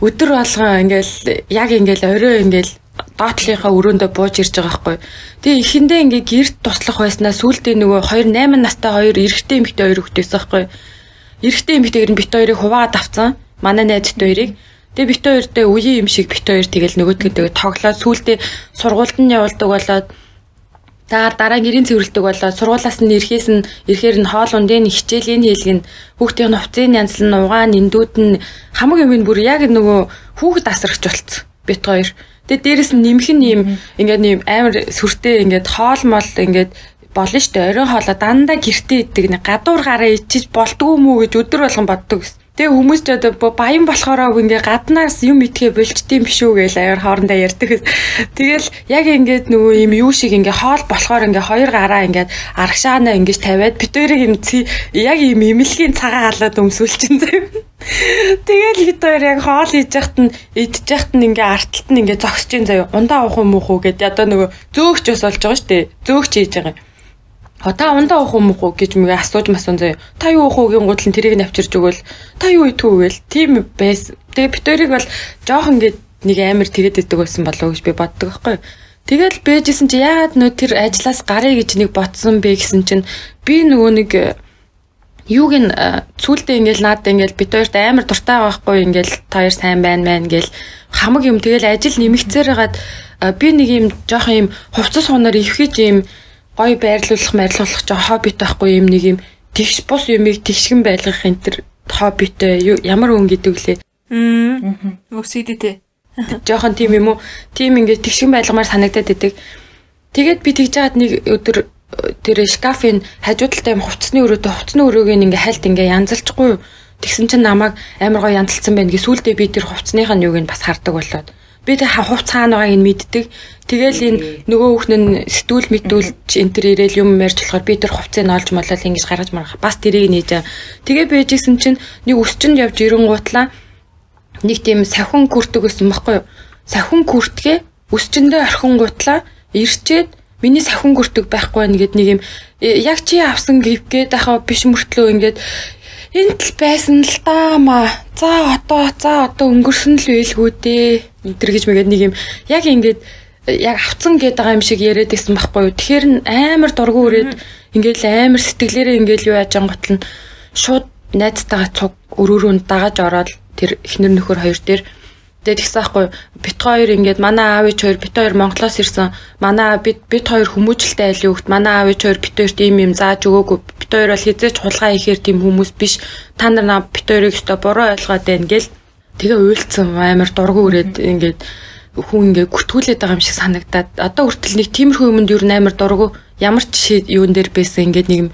Өдөр болгон ингээл яг ингээл орой ингээл доотлынхаа өрөөндөө бууж ирж байгаа байхгүй. Тэгээ эхэндээ ингээ гэрт туслах байснаа сүултээ нөгөө 2 8 настай хоёр эрэгтэй эмэгтэй хоёр хүүхдээс байхгүй. Эрэгтэй эмэгтэйгэр нь бит хоёрыг хуваад авцсан. Манай найзт хоёрыг. Тэгээ бит хоёртой үеийн юм шиг бит хоёр тэгэл нөгөөдгөө тоглоод сүултээ сургуульд нь явуулдаг болоод За дараа гэрийн цэвэрлдэг болоод сургуулаас нь ирэхээс нь ирэхээр нь хоол ундын хичээлийн хэлгэн хүүхдийн хувцсын янзлан угаан эндүүд нь хамаг юм бүр яг нөгөө хүүхэд асрагч болцсон бит хоёр. Тэгээ дээрэс нь нэмэх нь юм ингээд нэм амар сүртэй ингээд хоол мол ингээд болно штэ оройн хоолоо дандаа гэртээ идэг нэг гадуур гараа ичиж болдгоо мүү гэж өдөр болгон боддог гэсэн. Тэгээ хүмүүс ч одоо баян болохоор ингээ гаднаас юм итгэе болчтiin биш үү гэж аяар хоорондоо ярьдаг. Тэгэл яг ингээд нөгөө юм юу шиг ингээ хоол болохоор ингээ хоёр гараа ингээд аргашаана ингэж тавиад битэрийг юм яг юм имлэгийн цагаа халаад өмсүүлчин заяа. Тэгэл бид хоёр яг хоол хийж яхад нь идэж яхад нь ингээ арталт нь ингээ зогсож ин заяа. Ундаа уух юм уу гэд одоо нөгөө зөөгч бас болж байгаа шүү дээ. Зөөгч хийж байгаа юм та ундаа уух юм уу гэж мгээ асууж масан заяа. Та юу уух үгийн гутлын тэрийг навчирч өгөөл та юу итгүү гээл тийм байс. Тэгээ битэрийг бол жоох ингээд нэг амар тэгээд идэг байсан болов гэж би боддог байхгүй. Тэгэл бэжсэн чи яагаад нөө тэр ажлаас гарыг гэж нэг ботсон бэ гэсэн чинь би нөгөө нэг э, юуг н цүүлдээ ингээл наад ингээл бит хоёрт амар дуртай байхгүй ингээл та хоёр сайн байна мэн гээл хамаг юм тэгэл ажил нэмэгцээр хагаад би нэг юм жоох юм хувцас хунаар ивхэж юм гоё байрлуулах, марилуулах жоо хоббит байхгүй юм нэг юм тэгш бус юмыг тэгшгэн байлгах энэ төр хоббитэй ямар өн гэдэг лээ. Өсөйдөө те. Жохон тийм юм уу? Тийм ингээд тэгшгэн байлгамаар санагдаад идэг. Тэгээд би тэгж жаад нэг өдөр тэр шкафын хажуу талтай юм хувцсны өрөөдөө хувцсны өрөөг ингээ хальт ингээ янзалчихгүй? Тэгсэн чинь намайг амар гоё янзалсан байна. Гэ сүулдэ би тэр хувцсных нь юуг нь бас хардаг болоод би тэг хувц хаана байгааг нь мэддэг. Тэгэл энэ нөгөө хүүхэн нь сэтгүүл мэдүүлж энэ төр ирээл юм ярьж болохоор би тэр хувцыг нь олж молол ингэж гаргаж марах. Бас тэрийг нээж. Тэгээ бэжсэн чинь нэг өсчөнд явж ирэнгуутлаа нэг тийм сахин күртэг гэсэн баггүй юу? Сахин күртгээ өсчөндөө орхингуутлаа ирчээд миний сахин күртэг байхгүй байна гэд нэг юм «Э, яг чи авсан гэвгээд ахаа биш мөртлөө ингээд энд л байсан л даа маа. За одоо за одоо өнгөрсөн л байлгүй дээ. Энтэр гэж мэгээд нэг юм яг ингээд яг авцсан гээд байгаа юм шиг яриад байсан байхгүй юу. Тэгэхээр амар дургу өрөөд ингээд амар сэтгэлээрээ ингээд юу яаж ангуутл нь шууд найзтайгаа цуг өрөөрөө дагаж ороод тэр эхнэр нөхөр хоёр дээр Тэгээд тэгсэн байхгүй бит хоёр ингээд манай аав ич хоёр бит хоёр Монголоос ирсэн. Манай бид бит хоёр хүмүүжлэлтэй айлын хөвгт манай аав ич хоёр бит хоёрт ийм юм зааж өгөөгүй. Бит хоёр бол хизээч хулгай ихээр тийм хүмүүс биш. Та нар бит хоёрыг өстой буруу ойлгоод байна гэл. Тэгээ уйлцсан амар дургу өрөөд ингээд хүн ингээ гүтгүүлээд байгаа юм шиг санагдаад одоо хүртэл нэг тиймэрхүү юмд юу нээр дургу ямар ч юун дээр байсан ингээд нэг юм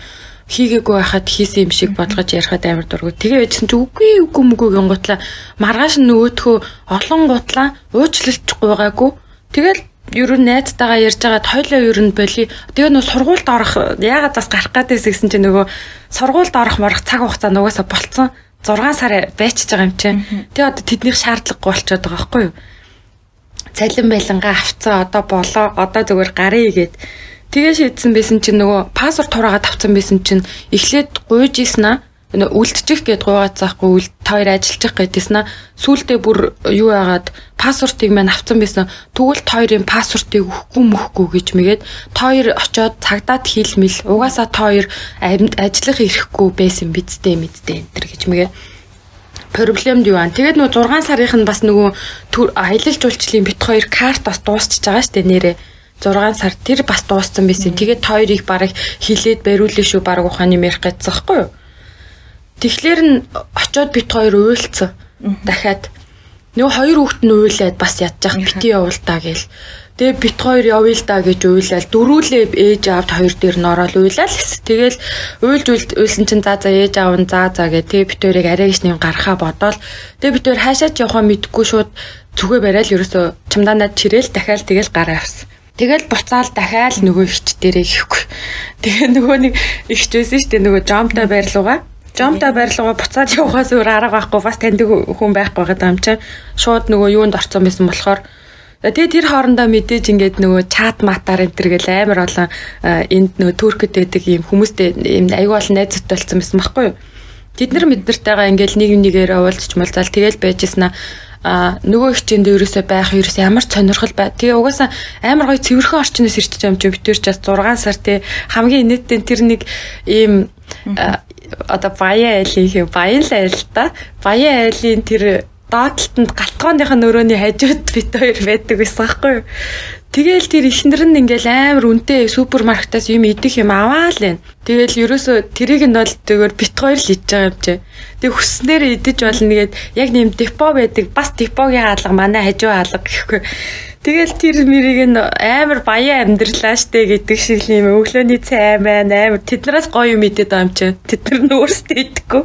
хийгээгүй байхад хийсэн юм шиг бодлогож ярихад амар дургу. Тэгээ байжсэн чи үгүй үгүй мүгүй гингуутлаа маргааш нөгөөдхөө олон гутлаа уучлалчихгүй байгаагүй. Тэгэл ер нь найзтайгаа ярьж байгаад хойлоо ер нь боли. Тэгээ нөө сургуульд орох яагаад бас гарах гэдээс гэсэн чинь нөгөө сургуульд орох морох цаг хугацаа нугасаа болцсон. 6 сар байчиж байгаа юм чинь. Тэгээ одоо тэднийх шаардлагагүй болчиход байгаа байхгүй юу? Цалин байлангаа авцсан одоо болоо одоо зүгээр гарыг гээд Тэгээ шийдсэн байсан чинь нөгөө пассворд тураагаа тавцсан байсан чинь эхлээд гуйж ийсэн аа үлдчих гээд гуйгаад заахгүй үл тоор ажиллаж гэдээсэн аа сүултээ бүр юу яагаад пассвортыг маань авсан байсан тэгвэл тоорын пассвортыг өгөхгүй мөхгүй гэж мэгээд тоор очоод цагдаад хийлмэл угаасаа тоор ажиллах ирэхгүй байсан бидтэй мэдтэй энэ төр гэж мэгээд проблемд юу аа? Тэгээд нөгөө 6 сарынх нь бас нөгөө аялал жуулчлалын бит хоёр карт бас дуусчихж байгаа шүү дээ нэрээ. 6 сар тэр бас дууссан байсан. Тэгээд хоёрыг бараг хилээд бариулна шүү бараг ухааны ярих гэсэн хэвгүй юу? Тэгэхээр нь очоод бит хоёр уйлцсан. Дахиад нөгөө хоёр хүүхэд нь уйлаад бас ядчих бити явуултаа гээл. Тэгээ бит хоёр явъя л да гэж уйлал дөрүүлээ ээж аавд хоёр дээр нь ороод уйлал. Тэгэл уйлж уйлсан чинь за за ээж аав нь за за гэ тэгээ бит хоёрыг арай гэж нэм гарахаа бодоол. Тэгээ бит хоёр хаашаа ч явахаа мэдгүй шууд зүгээ барайл ерөөсө чамдаанаад чирээл дахиад тэгэл гараа авсан. Тэгэл буцаал дахиад нөгөө ихч дээрээ хийхгүй. Тэгээ нөгөө нэг ихч байсан шүү дээ нөгөө жомтой байрлуугаа. Жомтой байрлуугаа буцаад явахаас өөр арга байхгүй бас таньдаг хүн байхгүй байгаа юм чинь. Шууд нөгөө юунд орцсон байсан болохоор Тэгээ тэр хоорондоо мэдээж ингээд нөгөө чат матаар энэ төр гэл амар олон энд нөгөө туркэд байдаг юм хүмүүстэй юм аюул найзтай болсон байсан байхгүй юу. Тэд нар мэднэртэйгээ ингээд нэг нэгээр уулзч малзаал тэгэл байжсна а нөгөө хичээнд ерөөсөө байх ерөөсөө ямар сонирхол бай. Тэгээ угаасаа амар гоё цэвэрхэн орчноос ирчих юм чи битэр ч бас 6 сар тий хамгийн инээдтэй тэр нэг ийм одоо баяа айлын баян л айл та баян айлын тэр доотлолтод галтгооных нь өрөөний хажууд бит хоёр байдаг байсан байхгүй юу. Тэгээл тэр ихнэр нь ингээл амар үнэтэй супермаркетаас юм идэх юм аваа л байна. Тэгээл ерөөсөө тэрийг нь бол зүгээр бит хоёр л идж байгаа юм чи. Тэг хүснээр идэж болно гээд яг нэм депо байдаг. Бас депогийн хаалга манай хажуу хаалга гэхгүй. Тэгэл тэр мэрийг нь амар баян амьдралаа штэ гэдэг шиг юм өглөөний цай маань амар тэднээс гоё юм идэт байгаа юм чинь. Тэд нар өөрсдөө идэхгүй.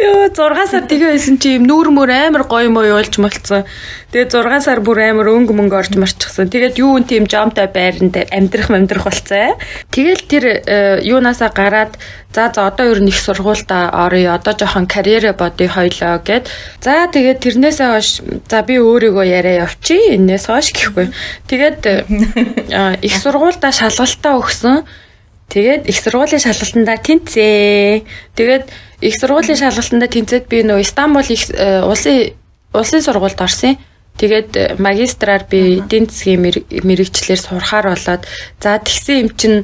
Йоо 6 сар тэгээ байсан чи юм нүүр мөр амар гоё мой болж молцсон. Тэгээ 6 сар бүр амар өнгө мөнгө орж марчихсан. Тэгээд юу н тийм жомтой байранд амьдрах амьдрах болцсон. Тэгэл тэр э, юунаасаа гараад за за одоо ер нь их сургуультай орё. Одоо жоохон карьерэ бодъё хоёлоо гэд. За тэгээд тэрнээсээ хойш за би өөрийгөө яриа явчих. Энээс хойш гэхгүй. Тэгээд их сургуультай шалгалтаа өгсөн. Тэгээд их сургуулийн шалгалтандаа тэнцээ. Тэгээд их сургуулийн шалгалтандаа тэнцээд би нөө Стамбул их улсын улсын сургуульд орсон. Тэгээд магистраар би эдийн засгийн мэрэгчлэр сурахаар болоод за тэгсэн юм чинь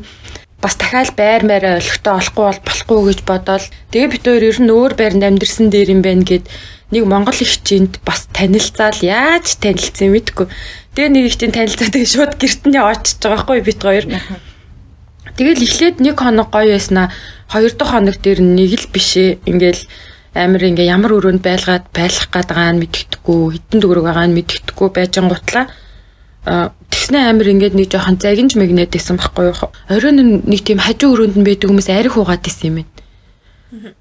бас дахиад байр маараа олигтой олохгүй бол болохгүй гэж бодоод тэгээ бид хоёр ер нь өөр байранд амьдэрсэн дээр юм байна гэд нэг монгол ихчинд бас танилцаал яаж танилцсан мэдгүй. Тэгээ нэг ихчинд танилцаад тэгээ шууд гэрт нь очиж байгаа хгүй бид хоёр. Тэгэл эхлээд нэг хоног гоё байснаа хоёр дахь хоног дээр нэг л бишээ ингээл амир ингээ ямар өрөөнд байлгаад байлах гээд байгаа нь мэддэхгүй хитэн дөрөг байгаа нь мэддэхгүй байжангуутлаа тэгснэ амир ингээд нэг жоохон загинж мэгнэт байсан байхгүй юу? Оройн нэг тийм хажуу өрөөнд нь байдаг хүмүүс арх угаад исэн юм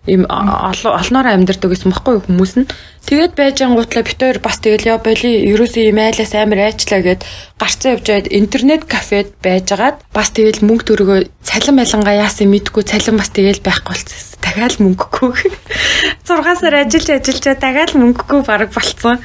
Им олноороо амьдардаг гэсэн баггүй хүмүүс нь. Тэгээд байжангуутлаа бит хоёр бас тэгэл яа боли ерөөсөө ийм айлаас амар айчлаа гэд гарцаа явж байгаад интернет кафед байжгаад бас тэгэл мөнгө төргөө цалин байлангаа яасан мэдгүй цалин бас тэгэл байхгүй болчихсон. Дахиад мөнгөгүй. 6 сар ажиллаж ажиллажаа дахиад мөнгөгүй баг болцсон.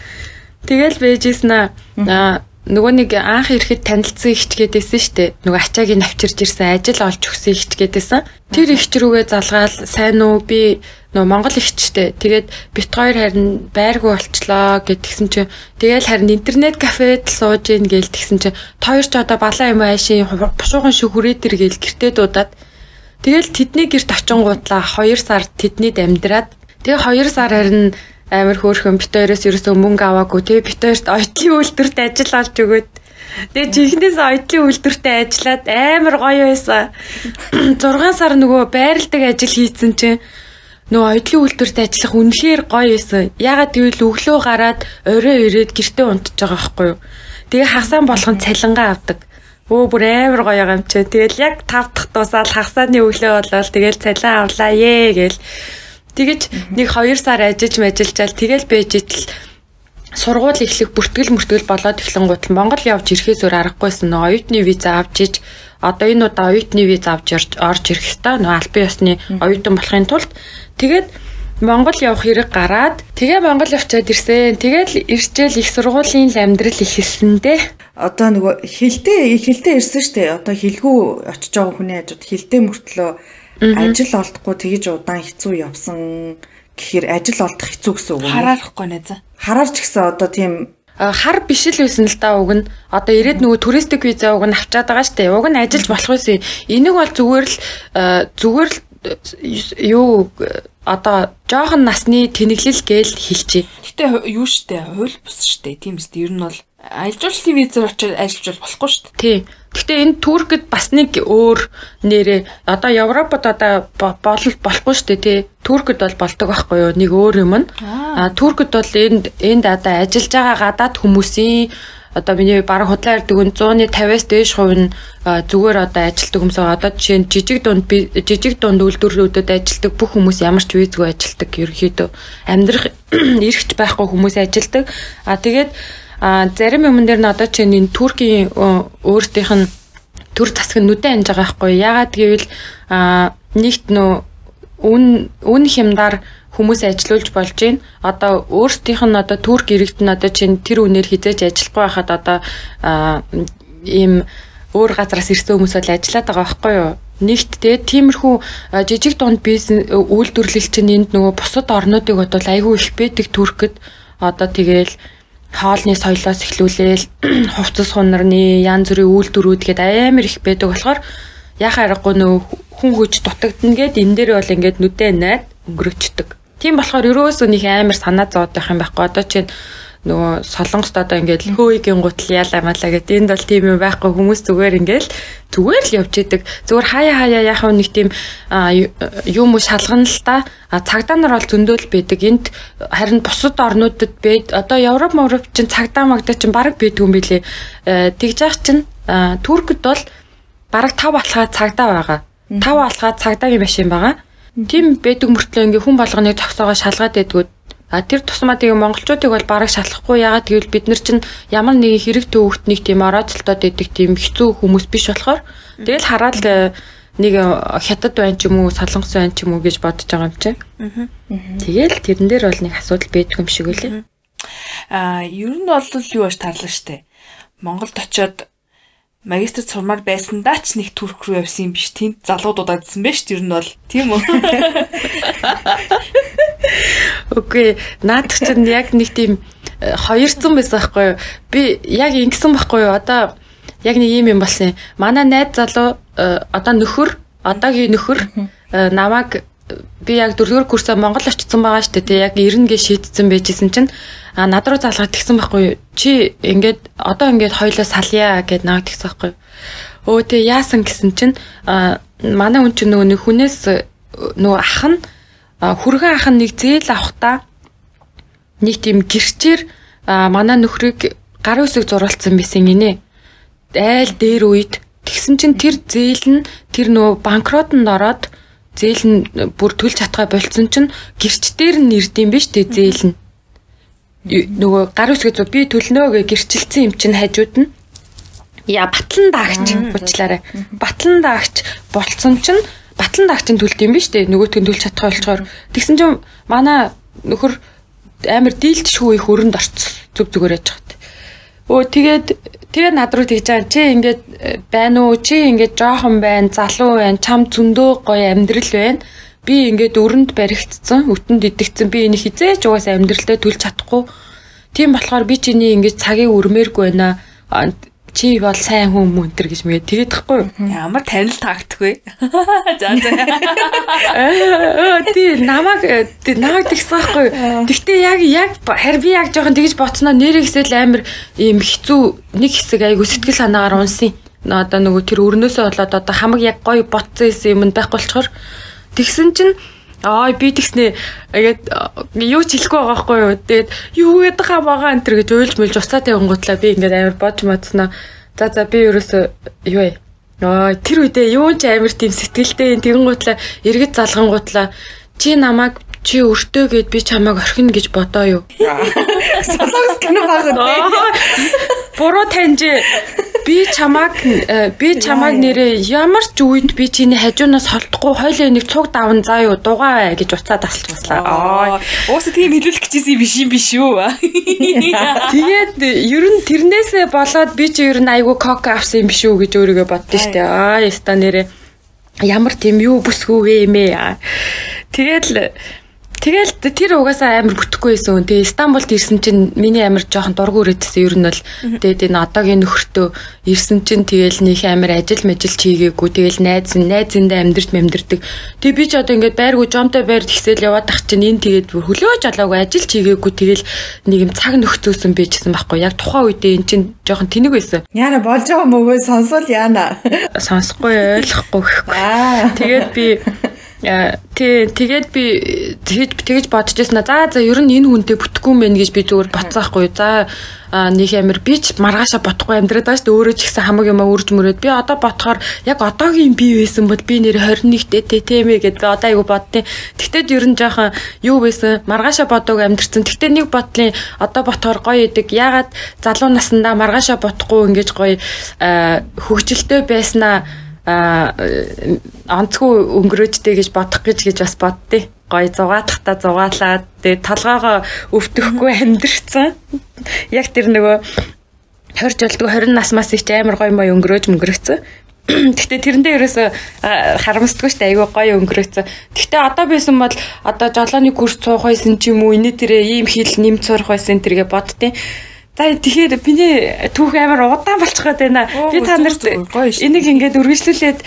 Тэгэл байжсэн аа нөгөө нэг анх ирэхэд танилцсан ихчгээдээсэн штэ. Нөгөө ачаагийн навчирж ирсэн ажил олж өгсөн ихчгээдээсэн. Тэр ихч рүүгээ залгаал сайн уу би нөгөө Монгол ихчтэй. Тэгээд бит хоёр харин байргүй болчлоо гэдгсэн чинь тэгээл харин интернет кафед л сууж ийн гээл тэгсэн чинь тойр ч одоо балаа юм аашийн бушуухан шүү хүрээ төр гээл гэртээ дуудаад тэгэл тэдний гэрт очингуудлаа 2 сар тэднийд амьдраад тэгээ 2 сар харин амар хөөрхөн битээрээс ерөөсөө мөнгө аваагүй те битээрт ойтлын үйлдвэрт ажил олж өгөөд Тэгээ чихнээс ойдлын үйлдвэртээ ажиллаад амар гоё байсан. 6 сар нөгөө байралдаг ажил хийцэн чинь нөгөө ойдлын үйлдвэрт ажиллах үнэхээр гоё байсан. Ягаад гэвэл өглөө гараад орой ирээд гэртээ унтж байгаа байхгүй юу. Тэгээ хасаан болгон цалингаа авдаг. Өө бүр амар гоё юм чи. Тэгэл яг 5 дахь тусаал хасааны өглөө болол тэгэл цалин авлаа ээ гээл Тэгэж нэг 2 сар ажиллаж мэжилжаал тэгэл байж итэл сургууль эхлэх бүртгэл мөртгэл болоод эхлэнгуут Монгол явж ирэхээс өөр аргагүйсэн нөө оюутны виза авч иж одоо энэ удаа оюутны виз авч орж ирэх хэвээр нөө албан ёсны оюутан болохын тулд. Тэгээд Монгол явах хэрэг гараад тэгээ Монгол явчаад ирсэн. Тэгэл ирчээл их сургуулийн амьдрал ихэлсэндээ одоо нөгөө хилтэй хилтэй ирсэн штэ. Одоо хилгүү очиж байгаа хүний хажууд хилтэй мөртлөө ажил олдохгүй тэгж удаан хэцүү явсан гэхээр ажил олдох хэцүү гэсэн үг. Үү? Хараарахгүй нэ за. Хараарч гэсэн одоо тийм хар биш л байсан л да уг нь. Одоо ирээд нөгөө туристик виза уг нь авчаад байгаа штэ. Уг нь ажиллаж болох байсан энийг бол зүгээр л зүгээр л юу одоо жоохон насны тэнэглэл гээл хэлчихэ. Гэтэ юу штэ? Хууль бус штэ. Тийм үстэй ер нь бол ажилжуулалтын визээр очиж ажиллаж болохгүй шүү дээ. Тий. Гэхдээ энэ Туркэд бас нэг өөр нэрээ одоо Европод одоо бол болохгүй шүү дээ тий. Туркэд бол болдог байхгүй юу? Нэг өөр юм нь. Аа Туркэд бол энд энд одоо ажиллаж байгаа гадаад хүмүүсийн одоо миний баг худлаа ярддаг нь 150-аас дээш хувь нь зүгээр одоо ажилтдаг хүмүүс байгаа. Одоо жишээ нь жижиг дунд жижиг дунд үйлдвэрлэлүүдэд ажилтдаг бүх хүмүүс ямар ч визгүй ажилтдаг ерөөхдөө амьдрах эрхч байхгүй хүмүүс ажилтдаг. А тэгээд А зарим юмн дээр нь одоо чинь энэ Туркийн өөртөөх нь төр засаг нь нүдэн анж байгаа байхгүй. Ягаад гэвэл а нэгт нөө үн үн хямдаар хүмүүс ажилуулж болж байна. Одоо өөрсдийнх нь одоо турк иргэд нь одоо чинь тэр үнээр хизээж ажиллахгүй байхад одоо ийм өөр газараас ирсэн хүмүүс бол ажиллаад байгаа байхгүй юу? Нэгт те тиймэрхүү жижиг дунд бизнес үйлдвэрлэл чинь энд нөгөө бусад орнуудыг бодвол айгүй их байдаг туркэд одоо тэгээл хоолны соёлоос эхлүүлээл хувцас хунарны янз бүрийн үйлдвэрүүд гээд амар их байдаг болохоор яхаа аргагүй нөө хүн хүч дутагдана гээд энэ дээр бол ингээд нүдэ найд өнгөрөөчдөг. Тийм болохоор ерөөсөө нэг амар санаа зовоод байх юм байхгүй. Одоо чинь нөгөө солонгост одоо ингээд хөөигийн гутал яалаа малаа гэдэг энд бол тийм юм байхгүй хүмүүс зүгээр ингээд зүгээр л явж идэг. Зүгээр хаяа хаяа яхав нэг тийм юм уу шалгана л та. Цагдаа нар бол зөндөөл байдаг. Энд харин бусад орнуудад бед одоо Европ Европ чинь цагдаа магдаа чинь баг байдгүй юм билэ тэгж яах чинь Туркд бол бараг 5 алхаа цагдаа байгаа. 5 алхаа цагдаагийн машин байгаа. Тийм байдаг мөртлөө ингээ хүн болгоныг зогсоогоо шалгаад байдгүй А тэр тусмаа тэгээ монголчуудыг бол бараг шалахгүй ягаад гэвэл бид нар чинь ямар нэгэн хэрэг төвөгт нэг тийм орооцолтоод идэг тийм хэцүү хүмүүс биш болохоор тэгэл хараад э, нэг э, хятад байна ч юм уу солонгос байна ч юм уу гэж бодож байгаа юм чи. Тэгэл тэрэн дээр бол нэг асуудал байдаг юм шиг үлээ. Аа ер нь бол юу баш тарлаа штэ. Монголд очиод магистрт сурмаар байсандаа ч нэг турк руу явсан юм биш. Тэнд залуудуудад дсэн байж тэр нь бол тийм үү? Үгүй наадах чинь яг нэг тийм 200 э, байсан байхгүй юу? Би яг ингэсэн байхгүй юу? Одоо яг нэг юм юм болсон юм. Манай найз залуу э, одоо нөхөр, одоогийн нөхөр э, намайг би яг дөрөвдүгээр курсаа Монгол очсон байгаа шүү дээ. Яг 90 гээ шийдсэн байжсэн чинь а над руу залгаад тэгсэн байхгүй? Чи ингээд одоо ингээд хоёлоо салъя гэд наваг тэгсэн байхгүй? Өө тэг яасан гэсэн чинь манай хүн чинь нөгөө хүнээс нөгөө ах нь хүргэн ах нь нэг зээл авахта нэг тийм гэрчээр манай нөхрийг гар үсэг зурулсан байсан гинэ. Айл дээр үед тэгсэн чинь тэр зээл нь тэр нөгөө банкротонд ороод зээл нь бүр төлж чадхаа болцсон чинь гэрч дээр нь ирдэм биш тэг зээл нь нөгөө гар үсгээ зөө би төлнөө гэ гэрчилсэн юм чинь хажууд нь. Яа батлан даагч уучлаарай. Батлан даагч болцсон чинь батлан даагч нь төлд юм биш үү нөгөөтг нь төлж чадхаа болчоор тэгсэн чинь манай нөхөр амар дийлт шүү их өрөнд орцсон зүг зүгээр яж хат өө тэгээд тэгээд над руу тэгж байгаа. Чи ингээд э, байна уу? Чи ингээд жоохон байна залуу байна чам зөндөө гоё амьдрал байна би ингээд өрөнд баригдсан, өтөнд идэгцэн би энэ хизээч угаасаа амьдралдаа төлж чадахгүй. Тийм болохоор би чиний ингээд цагийг өрмээргүй байна. Чи бол сайн хүн мөн энэ гэж мэгээ тэгээд тахгүй юу? Ямар танил тактгүй. За за. Э тий намайг намайг тэгсэн байхгүй юу? Тэгтээ яг яг харин би яг жоохон тэгж боцноо нэрийгсэл амар ийм хэцүү нэг хэсэг айгу сэтгэл санаагаар унсан. Одоо нөгөө тэр өрнөөсөө болоод одоо хамаг яг гоё ботсон юм байхгүй болчоор Тэгсэн чинь Аа би тэгснэ ингээд юу ч хэлэхгүй байгаа хгүй юу. Тэгээд юу гэдэг хаа байгаа энэ төр гэж уйлж мэлж уцаа тавингуудлаа би ингээд амар бодж мадснаа. За за би ерөөсөө юу вэ? Аа тэр үедээ юу ч амар тийм сэтгэлтэй тэгэнгуутлаа эргэж залгангуутлаа чи намайг чи өртөө гэд би чамайг орхино гэж бодоо юу. Солонгос кино байгаа. Буруу таньж би чамайг э, би чамайг нэрээ ямар ч үенд би чиний хажуунаас холдохгүй хойлоо нэг цуг даван заа юу дугаа бай гэж уцаа тасалж баслаа. Аа. Ууса тийм хэлүүлэх гэжсэн биш юм биш үү? Тэгээд ер нь тэрнээсээ болоод би чи ер нь айгүй кок авсан юм биш үү гэж өөрийгөө боддоо штэ. Аа яста нэрээ ямар тийм юу бүсгүйгээ юм ээ. Тэгэл Тэгэл тэр угаасаа амар бүтэхгүй байсан. Тэгээ Стамбулд ирсэн чинь миний амар жоохон дургу өрөөдсөн ер нь бол тэгээд энэ одоогийн нөхөртөө ирсэн чинь тэгэл нэг амар ажил мэжил чийгээгүй. Тэгэл найз найзындаа амьдрт мэмдэрдэг. Тэгээ би ч одоо ингээд байргуу жомтой байр тэгсэл яваад ах чинь энэ тэгээд бүр хөлөөж олоогүй ажил чийгээгүй. Тэгэл нэг юм цаг нөхцөөсөн байжсэн байхгүй. Яг тухайн үедээ эн чинь жоохон тэнэг байсан. Яна болж байгаа мөгөө сонсвол яана. Сонсохгүй ойлгохгүй гэхгүй. Тэгээд би Тий, тэгээд би тэгж тэгж бодож байсан. За за ер нь энэ хүнтэй бүтэхгүй юм байна гэж би зүгээр боцсаахгүй. За нэг амир би ч маргаашаа бодохгүй амьдраад байгаа шүү дээ. Өөрөө ч ихсэн хамаг юм өрж мөрөөд. Би одоо бодохоор яг одоогийн би байсан бол би нэр 21-т тэ тэмээ гэдэг одоо айгу бодтیں۔ Тэгтээ ер нь жоохон юу байсан? Маргаашаа бодоог амьдрцсан. Тэгтээ нэг бодлын одоо ботохоор гоё идэг. Ягаад залуу насндаа маргаашаа бодохгүй ингэж гоё хөвгчлөлтөө байснаа онцгүй өнгөрөөжтэй гэж бодох гэж гэж бас боддё. Гой зугаатахта зугаалаад тэгээ толгоогоо өвтөхгүй амьдрцсан. Яг тэр нөгөө 20 жилдгүй 20 насмаас их амар гой мой өнгөрөөж мөнгөрөгцөн. Гэхдээ тэрэндээ ерөөсө харамсдаггүй шүү дээ. Айгүй гоё өнгөрөөцсөн. Гэхдээ одоо бисэн бол одоо жолооны курс суух байсан ч юм уу, инээ тэрэ ийм хил нэм цурах байсан тэргээ бодтیں۔ За тэгэхээр миний түүх амар удаан болчиход байна. Би та нарт энийг ингээд үргэлжлүүлээд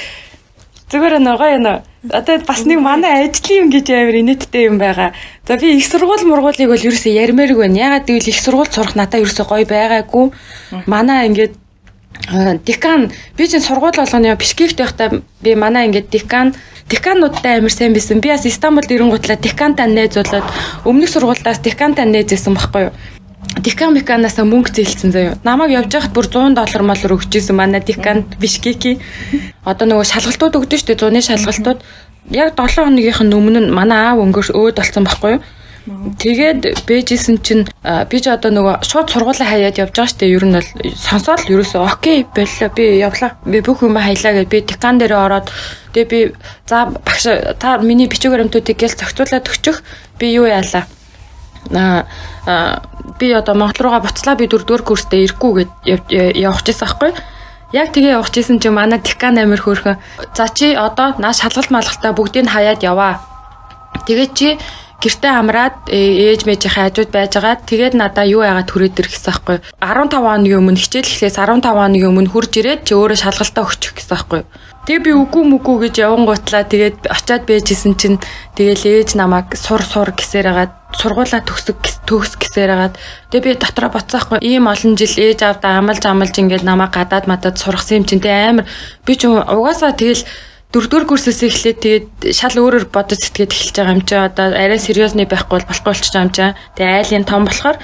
зүгээр нөгөө гоё нөө Одоо бас нэг манай ажлын юм гэж амар инээдтэй юм байгаа. За би их сургууль мургуулыг бол ерөөсөө ярмааргүй байна. Ягаад гэвэл их сургууль сурах надад ерөөсөө гоё байгаагүй. Манай ингээд декан би чинь сургууль болгоны бишкект байхдаа би манай ингээд декан декануудтай амар сайн байсан. Би бас Стамбулд ирэнгуутлаа декантай найзуулаад өмнөх сургуулиас декантай найзбайсан байхгүй юу? Декан меканаас мөнгө зээлсэн заяа. Намайг явж байхад бүр 100 доллар молор өгчээсэн манай декан Бишкеки. Одоо нөгөө шалгалтууд өгдөн штэ 100-ны шалгалтууд. Яг 7 хоногийнх нь өмнө нь манай аав өнгөш өөд болсон байхгүй юу? Тэгээд бэжсэн чинь би ч одоо нөгөө шууд сургуулаа хаяад явж байгаа штэ ер нь бол сонсоод ерөөсөө окей боллоо би явлаа би бүх юм хаялаа гэж би декан дээр ороод тэгээ би за багш та миний бичиг баримтуудыг гээл зохицуулаад өгчих би юу яалаа би одоо Монгол руугаа буцлаа би дөрөвдүгээр курстэй ирэхгүй гэд явах гэсэн байхгүй Яг тэгээ явах гэсэн чинь манай декан амир хөөрхөн за чи одоо наа шалгалт малгалтаа бүгдийг хаяад яваа. Тэгээ чи гэртээ амраад э, ээж мэжийнхээ хажууд байжгаад тэгээд надаа юу яагаад түрээд ирэх гэсэн байхгүй 15 хоногийн өмнө хичээл эхлээс 15 хоногийн өмнө хурж ирээд чи өөрөө шалгалтаа өгчих гэсэн байхгүй Тэгээ би үгүй мүгүй гэж явангуутлаа тэгээд очиад байжсэн чинь тэгээл ээж намайг сур сур гэсээр хагаад сургуулаа төгсөг төгс гэсээр хагаад тэгээ би дотроо боцсоохгүй ийм олон жил ээж авда амалж амалж ингээд намайг гадаад матад сургасан юм чинь. Тэ амар би ч угаасаа тэгэл дөрөвдүгээр курсээс эхлээд тэгээд шал өөрөөр бодож сэтгэхэд эхэлж байгаа юм чи. Одоо арай сериусны байхгүй бол болохгүй болчих юм чи. Тэгээ айлын том болохоор.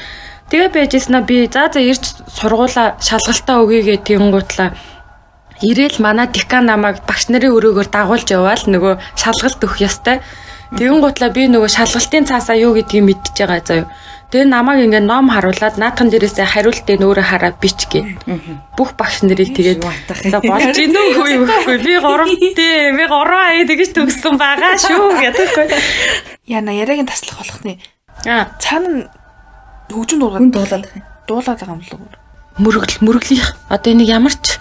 Тэгээ байжсэн би за за ирж сургуулаа шалгалтаа өгьегээ тэнгуутлаа ирээл манай декан намайг багш нарын өрөөгөөр дагуулж яваал нөгөө шалгалт өгөх ёстой. Тэгэн гутлаа би нөгөө шалгалтын цаасаа юу гэдгийг мэдчихэж байгаа заяа. Тэгээ намайг ингээд ном харуулад наадхан дээрээсээ хариултыг нөөрэ хараад бич гээ. Бүх багш нарыг тэгээд болж гин үгүй үгүй би горомтэй би гороо ая тэгэж төгссөн байгаа шүү гэдэггүй. Яна яриагийн таслах болох нэ. Аа цаана хөгжин дуулаад дуулаад дуулаад байгаа юм лөө. Мөргөл мөргөлийнх одоо энийг ямар ч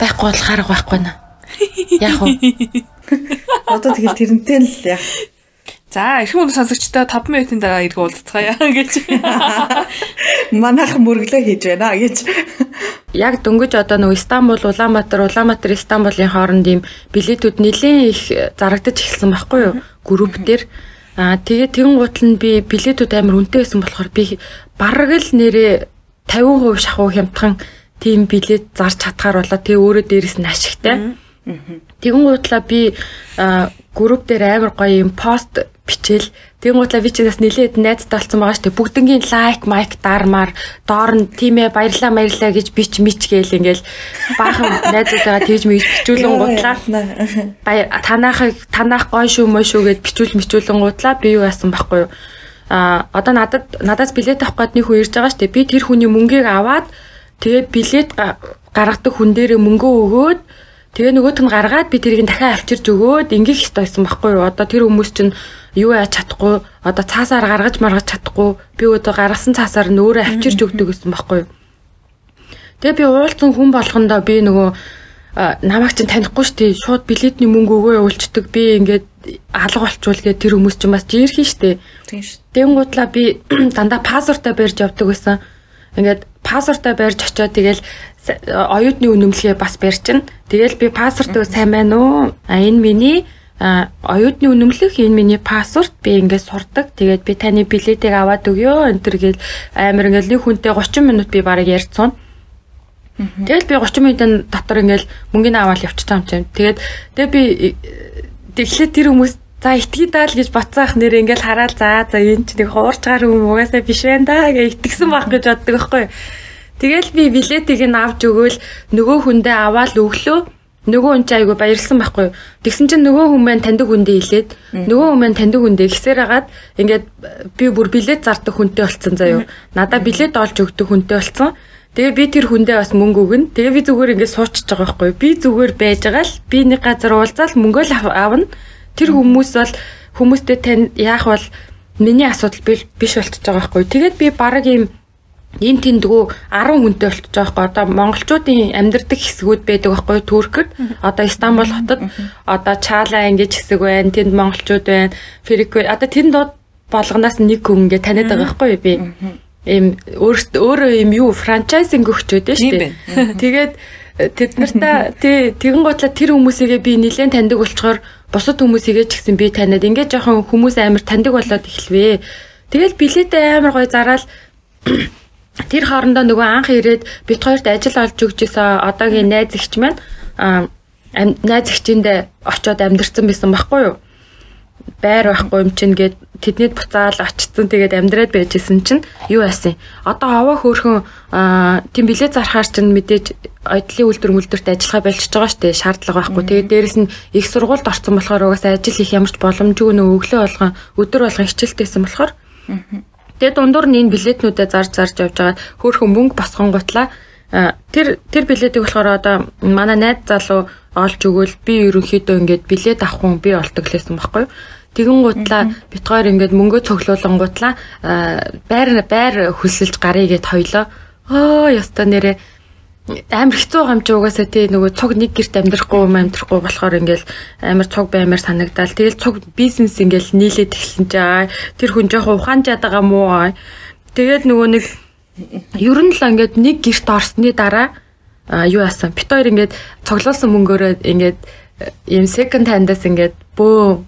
байхгүй бол харах байхгүй наа. Яах вэ? Одоо тэгэл тэрнтэй л яах За эрхэм үн сонсогчдоо 5 минутын дараа иргэ уулзцгаая гэж. Манайхан мөрөглөө хийж байна гэж. Яг дөнгөж одоо нөгөө Стамбул, Улаанбаатар, Улаанбаатар, Стамбулын хооронд ийм билетүүд нэлээд их зарагдаж эхэлсэн байхгүй юу? Групп дээр. Аа тэгээд тэгэн гутал нь би билетүүд амар үнэтэй байсан болохоор би бараг л нэрээ 50% шахуу хямдхан тийм билет зарж чадхаар болоо тэг өөрөө дээрэс нь ашигтай. Тэгэн гутлаа би групп дээр амар гоё юм пост бичээл Тэнгуудлаа би чи бас нилээд найзтай болсон байгаа шүү дээ. Бүгднгийн лайк, майк дармаар доор нь тиймээ баярлаа баярлаа гэж бич мич гээл ингээл баахан найзуудаа тэгж мэгж бичүүлэн гутлаа. Танаахыг танаах гой шүү мөн шүү гэд бичүүл мичүүлэн гутлаа би юу яасан байхгүй юу? А одоо надад надаас билет авах гээд нэг хүн ирж байгаа шүү дээ. Би тэр хүний мөнгийг аваад тэгээд билет гаргадаг хүн дээрээ мөнгөө өгөөд Тэгээ нөгөөт нь гаргаад би тэрийг дахиад авчирж өгөөд ингээх хэрэгтэй байсан байхгүй юу? Одоо тэр хүмүүс чинь юу яаж чадахгүй, одоо цаасаар гаргаж маргаж чадахгүй, би одоо гаргасан цаасаар нь өөрөө авчирж өгдөг гэсэн байхгүй юу? Тэгээ би уулзсан хүн болгондоо би нөгөө намайг чинь танихгүй шүү дээ. Шууд билетний мөнгө өгөө явуулцдаг. Би ингээд алга болчвол гэ тэр хүмүүс чинь бас жиэрхэн шүү дээ. Тийм шүү. Тэнгуудлаа би дандаа пассвортаа барьж явдаг байсан. Ингээд пассвортаа барьж очиод тэгэл оюутны үнэмлэгээ бас барьчихна. Тэгэл би пассвортыг сайн байна уу? А энэ миний оюутны үнэмлэх энэ миний пассворт би ингээд сурдаг. Тэгээд би таны билетийг аваад өгөө. Энтэр гээл амар ингээд нэг хүнтэй 30 минут би бараг ярьцсан. Тэгэл би 30 минутын дотор ингээд мөнгөний аваад явчихсан юм чинь. Тэгээд тэгээ би тэгэхээр тэр хүмүүс за итгэе даал гэж бацаах нэр ингээд хараад за за энэ ч нэг хуурчгаар хүн угаасаа биш байна да гэж итгэсэн байх гэж боддог байхгүй. Тэгэл би билетийг нь авч өгөөл нөгөө хүндээ аваад өглөө нөгөө хүн чинь айгу баярлсан байхгүй. Тэгсэн чинь нөгөө хүн маань таньдаг хүндээ хэлээд нөгөө хүн маань таньдаг хүндээ гисээр хагаад ингээд би бүр билет зардаг хүнтэй болцсон заяо. Надаа билет олж өгдөг хүнтэй болцсон. Тэгээ би тэр хүндээ бас мөнгө өгнө. Тэгээ би зүгээр ингээд суучж байгаа байхгүй. Би зүгээр байж байгаа л би нэг газар уулзаал мөнгөө л авна. Тэр хүмүүс бол хүмүүстэй тань яах бол миний асуудал биш болчихж байгаа байхгүй. Тэгээд би бараг ийм энэ тэндгүү 10 хүнтэй болчихж байгаа байхгүй. Одоо монголчуудын амьдардаг хэсгүүд байдаг байхгүй Туркэд одоо Стамбул хотод. Одоо Чаала ингэж хэсэг байна тэнд монголчууд байна Ферикве одоо тэнд болгоноос нэг хүн ингээ таниад байгаа байхгүй би. Ийм өөрөөсөө өөрөө ийм юу франчайзинг өгчөөд шүү дээ тэгээд тэд нартай тий тэгэн гутлаа тэр хүмүүсийгээ би нэлээд таньдаг болчоор бусад хүмүүс игээч гэсэн би таниад ингээд жоохон хүмүүс амар таньдаг болоод эхэлвэ. Тэгэл билетээ амар гоё зараал тэр хоорондоо нөгөө анх ирээд бит хоёрт ажил олж өгчээсээ одоогийн найз ихч маань найз ихчиндээ очиод амьдэрсэн байсан байхгүй юу? Байр байхгүй юм чинь гээд тэднийд буцаал очсон. Тэгээд амьдраад байжсэн чинь юу яасан? Одоо аваа хөөхөн тийм билет зархаар чинь мэдээж ойдлын үйлдвэр мүлдэрт ажиллахаа болчихж байгаа штэ шаардлага байхгүй. Тэгээд дээрэс нь их сургуульд орсон болохоор угаасаа ажил их ямарч боломжгүй нөө өглөө болгон өдөр болгон хичээлтэйсэн болохоор тэгээд дундуур нь энэ билетнүүдээ зарж зарж явж байгаа. Хөөхөн мөнгө босгон гутлаа. Тэр тэр билетийг болохоор одоо манай найз залуу олж өгөөл би ерөнхийдөө ингээд билет авах хүн би олдог лээсэн байхгүй юу Тэгэн гутлаа битгаар ингээд мөнгөө цоглуулан гутлаа байр байр хөлсөлж гарыг гэд хоёлоо. Оо яста нэрээ амар хэцүү юм чи угаасаа тий нөгөө цуг нэг герт амьдрахгүй юм амьдрахгүй болохоор ингээл амар цуг баймаар санагдал. Тэгэл цуг бизнес ингээл нийлээд эхэлсэн чи аа тэр хүн жоохон ухаан жаад байгаа мó. Тэгэл нөгөө нэг ер нь л ингээд нэг герт орсны дараа юу яасан бит хоёр ингээд цоглуулсан мөнгөөрөө ингээд ийм second hand-аас ингээд бөө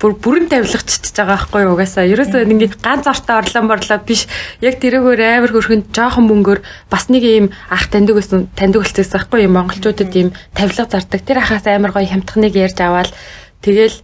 бүр бүрэн тавилгачихж байгаа байхгүй юу угаасаа. Ерөөсөө ингэ ганц ортоо орлон борлоо биш. Яг тэрөөгөр амар хөрхөнд жоохон мөнгөөр бас нэг ийм ах таньдаг байсан таньдаг болчихсон байхгүй юу монголчуудад ийм тавилга зардаг. Тэр ахаас амар гоё хямдхныг ярьж аваад тэгэл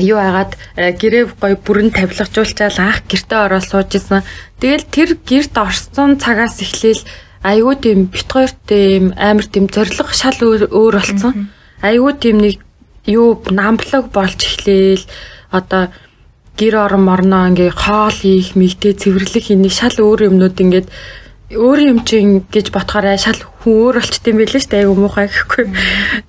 юу агаад э, гэрээ гоё бүрэн тавилгажуулчаал анх гэртээ ороод сууж исэн. Тэгэл тэр гэрт орсон цагаас эхлээл айгүй тийм бит хоёрт тийм амар тийм зориг шал өөр болсон. Айгүй тийм нэг юу намблог болж эхлээл одоо гэр орон морноо ингээ хоол хийх мигтэй цэвэрлэх энийг шал өөр юмнууд ингээд өөр юм чинь гэж бодохоор шал хүн өөр болчт юм байлээ шүү дээ айгу муухай гэхгүй.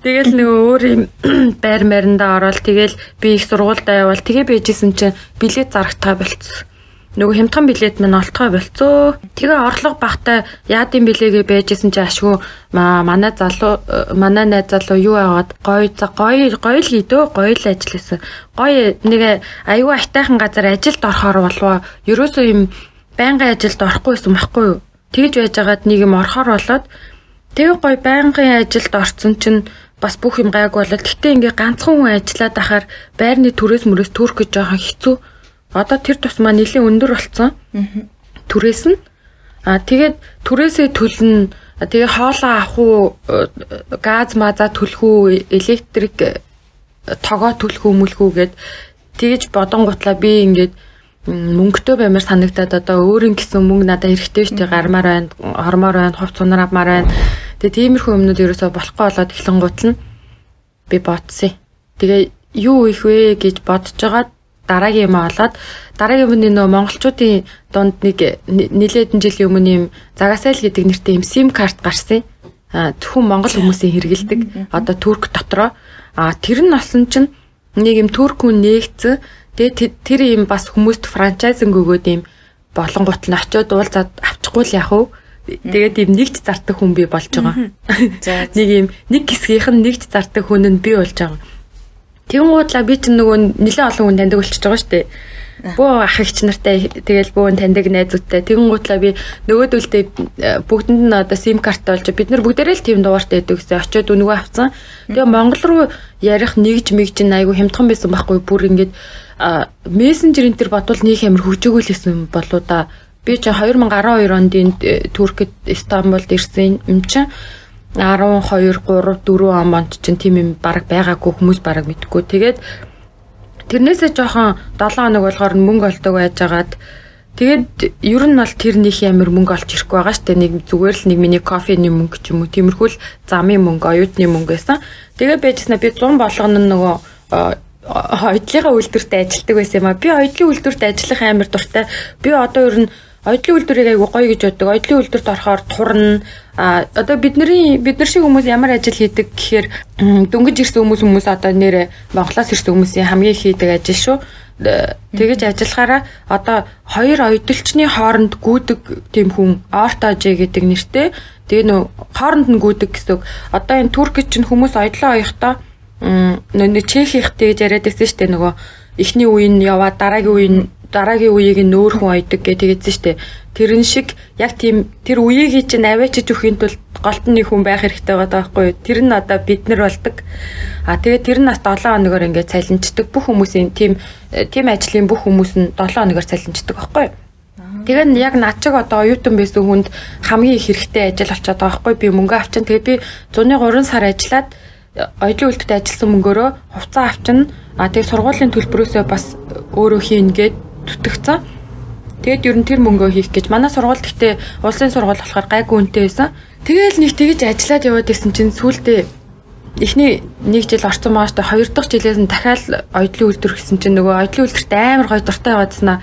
Тэгэл нөгөө өөр юм байр маринда ороод тэгэл би их сургуультай явал тэгээ байжсэн чинь билет зарагтаа болцсон нөгөө хямдхан билет минь олтгой болцоо. Тэгээ орлого багтай яад юм билегээ байжсэн чи ашгүй манай залуу манай найз залуу юу агаад гоё гоё гоё л идөө гоё л ажилласан. Гоё нэг аюу айтайхан газар ажилд орохоор болвоо. Ерөөсөө юм байнгын ажилд орохгүйсэн байхгүй юу? Тэгж байжгаад нэг юм орохоор болоод тэгээ гоё байнгын ажилд орцсон чинь бас бүх юм гайг болол. Гэтэ ингээ ганцхан хүн ажиллаад ахаар байрны төрөөс мөрөөс төрөх гэж жоохон хэцүү Одоо тэр тусмаа нэлийн өндөр болцсон. Түрээс нь. Аа тэгээд түрээсээ төлнө. Тэгээ хоолоо авах уу? Газ маза төлөх үү? Электрик э, тогоо төлөх үү мүлхүү гэд. Тэгж бодонгуутлаа би ингээд мөнгөтэй баймаар санагдаад одоо өөрийн гэсэн мөнгө надад хэрэгтэй штэ гармаар байна, хормоор байна, хувц сунар авмаар байна. Тэгээ тиймэрхүү юмнууд ерөөсөө болохгүй болоод эхлэн гутал нь би бодсон. Тэгээ юу их вэ гэж бодож байгаад дараагийн юм олоод дараагийн өмнө нөө монголчуудын дунд нэг нэлээдэн жилийн өмнө юм загасайл гэдэг нэртэй юм сим карт гарсан. А зөвхөн монгол хүмүүсийн хэрэгэлдэг. Одоо турк дотроо. А тэр нь олсон чинь нэг юм турк хүн нээгцэн тэгээ тэр юм бас хүмүүст франчайзинг өгөөд юм болонгот нь очиод уулзаад авчихгүй л яах вэ? Тэгээд ийм нэгж зардаг хүн би болж байгаа. За нэг ийм нэг хэсгийнх нь нэгж зардаг хүн нь би болж байгаа. Тэнгуудлаа би ч нөгөө нэлээд олон хүн таньдаг болчихж байгаа шүү дээ. Бөө ах эгч нартай тэгэл бөө таньдаг найзуудтай тэнгуудлаа би нөгөөдөлдөө э, бүгдэнд нь одоо сим карт болж бид нар бүгдээрээ л тийм дугаартай байдаг гэсэн очиод өнгөө авцсан. Тэгээ Монгол руу ярих нэгж мэгж айгу хямдхан байсан байхгүй бүр ингээд мессенжерийн тэр бодвол нэг амир хөгжөөгөө л байсан болоо да. Би чи 2012 онд э, Туркид Стамбулд ирсэн юм чинь 12 3 4 он монд чинь тийм юм баг байгаагүй хүмүүс баг мэдгүй. Тэгээд тэрнээсээ жоохон 7 хоног болохоор мөнгө олдог байжгаад тэгээд ер нь бол тэр нөх ямар мөнгө олж ирэхгүй байгаа штэ нэг зүгээр л нэг миний кофений мөнгө ч юм уу тиймэрхүү л замын мөнгө оюутны мөнгө байсан. Тэгээд байжснаа би 100 болгоно нөгөө ойдлынхаа үйлдвэрт ажилладаг байсан юм а. Би ойдлын үйлдвэрт ажиллах амар дуртай. Би одоо ер нь ойдлын үйлдвэрийг айгу гоё гэж боддог. Ойдлын үйлдвэрт орохоор турна. А одоо бидний бид нар шиг хүмүүс ямар ажил хийдэг гэхээр дөнгөж ирсэн хүмүүс хүмүүс одоо нэрэ Монголоос ирсэн хүмүүсийн хамгийн хийдэг ажил шүү. Тэгэж ажиллахаараа одоо хоёр ойдолчны хооронд гүйдэг тийм хүн ортожэ гэдэг нэртэй. Тэгээ нөө хооронд нь гүйдэг гэсэн. Одоо энэ туркч чинь хүмүүс ойдлоо оёхдоо нөө чехийнхтэй гэж яриад байсан шүү дээ нөгөө эхний үеийн яваа дараагийн үеийн дараагийн үеийг нөөр хүн ойдог гэ тэгээдсэн штэ. Тэрэн шиг яг тийм тэр үеийг чинь аваачиж өхийн тулд голтны хүн байх хэрэгтэй байгаа байхгүй юу? Тэр нь одоо бид нар болдог. А тэгээд тэр нь бас 7 хоногор ингээд цалинждаг. Бүх хүмүүсийн тийм тийм ажлын бүх хүмүүс нь 7 хоногор цалинждаг байхгүй юу? Тэгээд яг над чиг одоо оюутан байсан хүнд хамгийн их хэрэгтэй ажил болчиход байгаа байхгүй би мөнгө авчин. Тэгээд би 103 сар ажиллаад оюутан үйлдэлд ажилласан мөнгөөрөө хувцас авчин. А тэгээд сургуулийн төлбөрөөсөө бас өөрөө хийн гээд түтгэцэн. Тэгэд ер нь тэр мөнгөө хийх гэж манай сургууль гэхдээ улсын сургууль болохоор гайгүй үнэтэй байсан. Тэгээл нэг тэгж ажиллаад яваад исэн чинь сүүлдээ эхний нэг жил орсон мааштай хоёр дахь жилээс нь дахиад оюутлын үйлдвэр гэсэн чинь нөгөө оюутлын үйлдвэрт амар гоё дуртай яваадснаа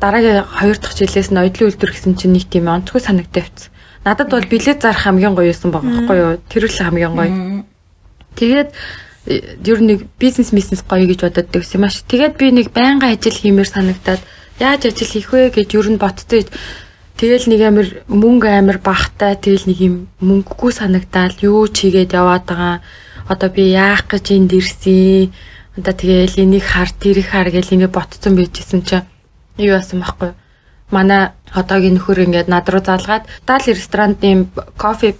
дараагийн хоёр дахь жилээс нь оюутлын үйлдвэр гэсэн чинь нэг тийм онцгой авчихсан. Надад бол билет зарах хамгийн гоё юусан байгаа байхгүй юу? Тэр л хамгийн гоё. Тэгээд ер нь нэг бизнес бизнес гоё гэж бодоод байсан юм ааш. Тэгээд би нэг байнга ажил хиймээр санагдаад яаж ажил хийх вэ гэж ер нь ботцоо. Тэгэл нэг амир мөнгө амир багтай тэгэл нэг юм мөнгөгүй санагдаал юу чигээд яваад байгаа. Одоо би яах гэж энд ирсэн. Одоо тэгэл энийг хар тэрийг хар гэл ингэ ботцсон байжсэн чинь юу яасан байхгүй. Манай одоогийн нөхөр ингээд над руу залгаад даал ресторанд ийм кофе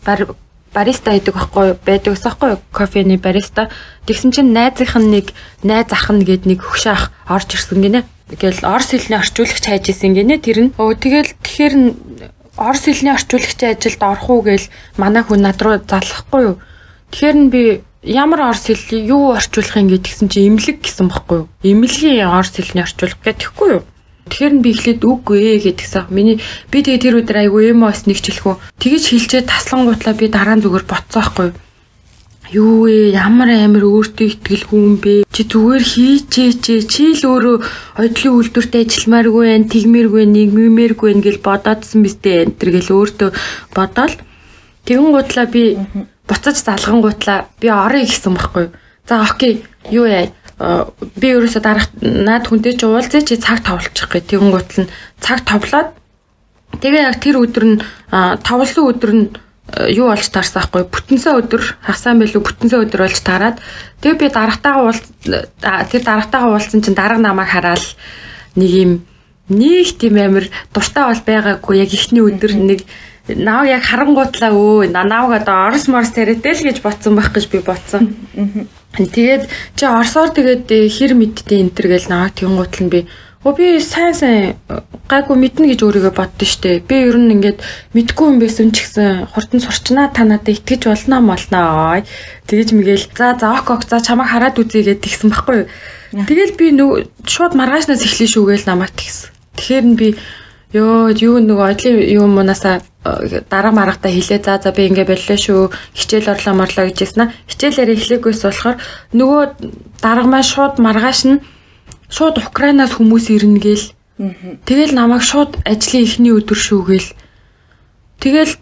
бариста гэдэг байхгүй байдаг ус байхгүй кофений бариста тэгсэн чинь найзынх нь нэг найз ах нь гээд нэг хөшөөх орж ирсэн гинэ Тэгэл орс хэлний орчуулагч хайж исэн гинэ тэр нь. Өө тэгэл тэгэхээр орс хэлний орчуулагчийн ажилд орох уу гээл манай хүн над руу заллахгүй юу. Тэгэхээр нь би ямар орс хэл юу орчуулах юм гэдгсэн чи имлэг гэсэн бохгүй юу. Имлэгийн орс хэлний орчуулах гэхгүй юу. Тэгэхээр нь би эхлээд үгүй ээ гэдгсэн. Миний би тэгээ тэр өдөр айгүй юм ос нэгчлэхүү. Тэгэж хэлчээ таслангуутлаа би дараа нь зүгээр ботцоо байхгүй юу вэ? Ямар амир өөртөө ихтгэлгүй юм бэ? Чи зүгээр хийчээч чи л өөрөө одлын үйлдвэрт ажилламааргүй байх тэгмээргүй нэгмээргүй гэл бодоодсэн бистэ энэ төр гэл өөртөө бодоол. Тэгэн гутлаа би буцаж залгангуутлаа би орё гэсэн байхгүй. За окей. Юу яа би ерөөсө дарах наад хүнтэй ч уулзъя чи цаг товлчих гэ тэгэн гутал нь цаг товлоод тэгээ яг тэр өдөр нь товлсон өдөр нь юу болж таарсан хгүй бүтэнсээ өдөр хасаан билүү бүтэнсээ өдөр болж таарад тэгээ би дарагтайгаа уул тэр дарагтайгаа уулзсан чинь дарга намайг хараад нэг юм нэг тийм амир дуртай бол байгаагүй яг ихний өдөр нэг нав яг харангуутлаа өө навг одоо орос морс тариатэй л гэж ботсон байх гэж би ботсон. Тэгээд чи орсоор тэгээд хэр мэдтээ энэ төр гэл наваг тэгэнгуутл нь би Өө би сайн сайн гайгүй мэднэ гэж өөрийгөө боддоо штэ. Би ер нь ингээд мэдгүй юм байсан ч гэсэн хурдан сурчнаа та надад итгэж болно молноо. Тэгэж мгээл за за ок ок за чамайг хараад үзье гэд тэгсэн байхгүй юу. Тэгэл би шууд маргаашнаас эхлэе шүүгээл намайг тэгсэн. Тэгэхээр нь би ёо юу нөгөө одлын юм мунасаа дараа маргатаа хэлээ за за би ингээ боллоо шүү хичээл орлоо морлоо гэжсэн. Хичээлээр эхлэхгүйс болохоор нөгөө дарга маань шууд маргааш нь шууд Украинаас хүмүүс ирнэ гээл. Тэгэл намайг шууд ажлын эхний өдөр шүүгээл. Тэгэл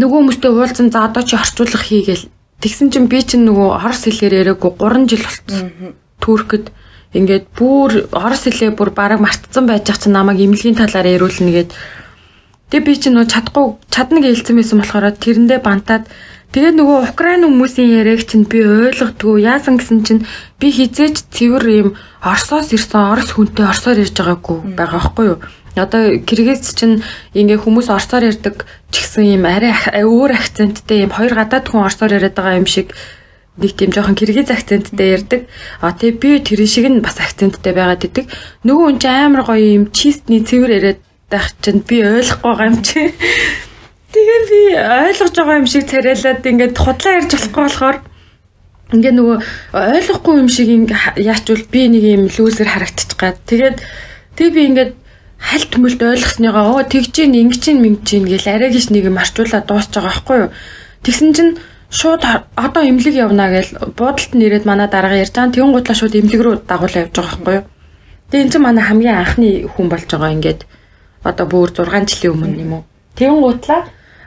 нөгөө хүмүүстэй уулзсан за одоо чи орчуулга хийгээл. Тэгсэн чинь би чинь нөгөө орос хэлээр яриаггүй 3 жил болцсон. Туркэд ингээд бүр орос хэлээ бүр бараг мартцсан байж ах чинь намайг имлэгийн талаар яриулна гээд. Тэгээ би чинь нөгөө чадахгүй чадна гэж хэлсэн байсан болохоор тэрэндээ бантаад Тэгээ нөгөө Украин хүмүүсийн яриаг чинь би ойлгодгүй яасан гэсэн чинь би хизээч цэвэр юм Оросоос ирсэн Орос хүнтэй орсоор ярьж байгаагүй байгаа байхгүй юу? Одоо Киргиз чинь ингээ хүмүүс орсоор ярьдаг ч гэсэн юм арай өөр акценттэй юм хоёр гадаад хүн орсоор яриад байгаа юм шиг нэг тийм жоохон киргиз акценттэй ярьдаг. А тэгээ би тэр шиг нь бас акценттэй байгаад идэг. Нөгөө хүн чинь амар гоё юм чистний цэвэр яриад байх чинь би ойлгохгүй байгаа юм чи. Тэгээ би ойлгож байгаа юм шиг царайлаад ингээд худлаа ярьж болохгүй болохоор ингээ нөгөө ойлгохгүй юм шиг яачвал би нэг юм лүүзер харагдчих гад. Тэгээд тэг би ингээд хальт мөлт ойлгосныгоо оо тэгж ин ингэж ин мэнж ин гэл арай гэж нэг юм арчуулаад дуусч байгаа байхгүй юу. Тэгсэн чинь шууд одоо имлэг явна гэл буудалд нэрэд манай дарга ярьж байгаа. Тэгүн гутлаа шууд имлэг рүү дагуулаа явж байгаа байхгүй юу. Тэгээ эн чинь манай хамгийн анхны хүн болж байгаа ингээд одоо бүр 6 жилийн өмнө юм уу. Тэгүн гутлаа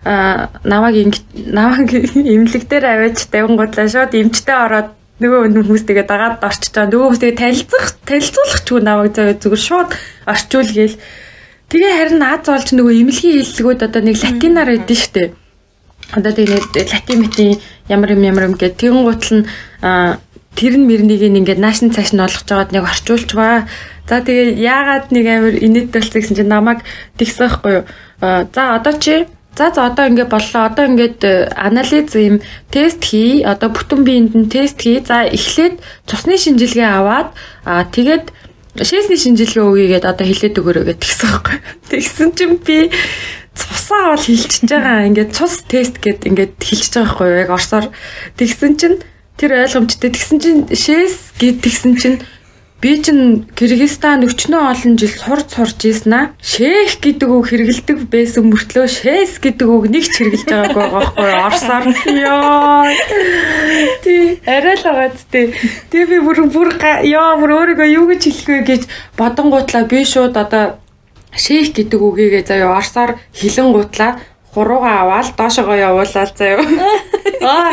а намайг намайг имлэг дээр аваач тавингуудлаа шууд эмчтэй ороод нөгөө хүмүүс тэгээ дагаад орчиж байгаа. Нөгөө хүмүүс тэгээ танилцах танилцуулах ч үгүй намайг зүгээр шууд орчуул гээл. Тэгээ харин наад зоолч нөгөө имлэгийн хэллэгүүд одоо нэг латинаар шүү дээ. Одоо тэгээ латин мэтийн ямар юм ямар юм гэдэг тэгэн гутал нь тэр нь мөрнийг ингээд наашин цааш нь олгож байгаад нэг орчуулж байгаа. За тэгээ яагаад нэг амир инэд болцсон гэсэн чинь намайг тэгсэн байхгүй юу. За одоо чи За за одоо ингээд боллоо. Одоо ингээд анализ юм тест хий. Одоо бүтэн биеинд нь тест хий. За эхлээд цусны шинжилгээ аваад аа тэгээд шээсний шинжилгээ өгьегээд одоо хилээд өгөөрэй гэж тэгсэн байхгүй. Тэгсэн чинь би цусаа бол хилчиж байгаа. Ингээд цус тест гэд ингээд хилчиж байгаа байхгүй яг орсоор тэгсэн чинь тэр ойлгомжтой тэгсэн чинь шээс гэд тэгсэн чинь би чинь Кыргызстан өчнөө олон жил сурч ийсэн аа. Шээх гэдэг үг хэрэгэлдэг байсан мөртлөө шээс гэдэг үг нэг ч хэрэгэлж байгаагүй байхгүй орсоор. Яа. Тий, арай л байгаа тий. Тэг би бүр бүр яа бүр өөрийгөө юу гэж хэлэх вэ гэж бодонгуутлаа би шууд одоо шээх гэдэг үгийгээ заяа орсоор хилэн гутлаа хуруугаа аваад доошогоо явуулаад заяа. Аа.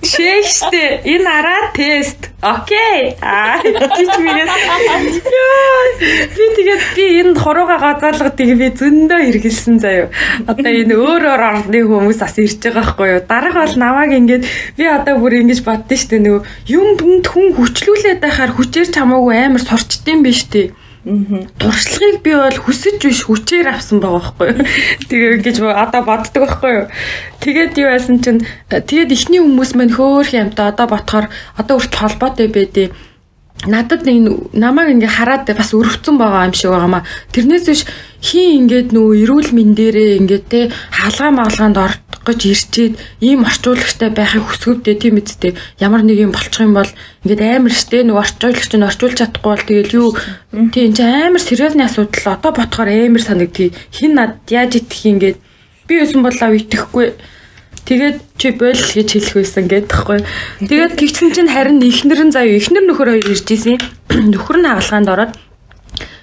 Шээхтэй энэ араа тест. Окей. Аа. Би тэгээд би энэ хуруугаа газаалгад тэгээ би зөндөө хэрэгэлсэн заяа. Одоо энэ өөр өөр орны хүмүүс бас ирж байгаа байхгүй юу? Дараг бол намайг ингээд би одоо бүр ингэж боддоо штэ нөгөө юм бүнд хүн хүчлүүлээд байхаар хүчээр чамаагүй амар сурчдсан биш тий туршлагыг би бол хүсэж биш хүчээр авсан байгаа байхгүй юу. Тэгээ ингэж одоо боддог байхгүй юу. Тэгээд юу байсан чинь тэгээд ихний хүмүүс мань хөөх юмтай одоо ботхоор одоо үрт холбоотой байдیں۔ Надад нэг намайг ингээ хараад бас өрөвцөн байгаа юм шиг байгаамаа. Тэрнээс биш хин ингээд нөгөө эрүүл мэндээрээ ингээд те хаалгаа магалгаанд ордог гэж ирчээд ийм орчуулагчтай байхыг хүсгэвдээ тийм үсттэй. Ямар нэг юм болчих юм бол ингээд амар штэ нөгөө орчуулагч нь орчуулж чадахгүй бол тэгэл юу тийм чи амар сериусны асуудал одоо ботхоор амар санагдгийг хин над яаж идэх ингээд би юусэн болоо итгэхгүй Тэгээд чи бойл гэж хэлэх байсан гэдэг таахгүй. Тэгээд тэгсэн чинь харин ихнэр нь заяа ихнэр нөхөр хоёр ирж исэн. Нөхөр нь хаалгаанд ороод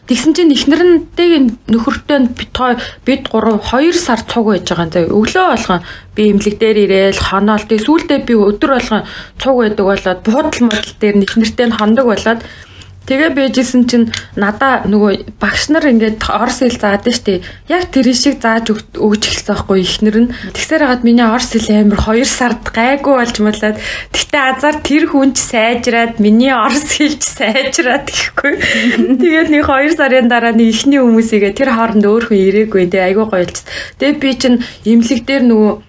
Тэгсэн чинь ихнэрнтэйг нөхөртэй бит бид гурав 2 сар цуг байж байгаа заяа. Өглөө болгон би имлэг дээр ирээл хоноол. Тэг сүүлдээ би өдөр болгон цуг байдаг болоод буудал модал дээр ихнэртэй нь хондог болоод Тэгээ бийжсэн чинь надаа нөгөө багш нар ингээд орс хэл заадаг штеп. Яг тэр шиг зааж өгч эхэлсэн байхгүй ихнэр нь. Тэгсээр хагаад миний орс хэл амар 2 сард гайгүй болж малаад. Гэтэ азар тэр хүнч сайжраад миний орс хэлч сайжраад гэхгүй. Тэгээд нэг 2 сарын дараа нэг ихний хүмүүсийгээ тэр хооронд өөр хүн ирээгүй. Тэгээ айгүй гоёлж. Тэгээ би чинь имлэг дээр нөгөө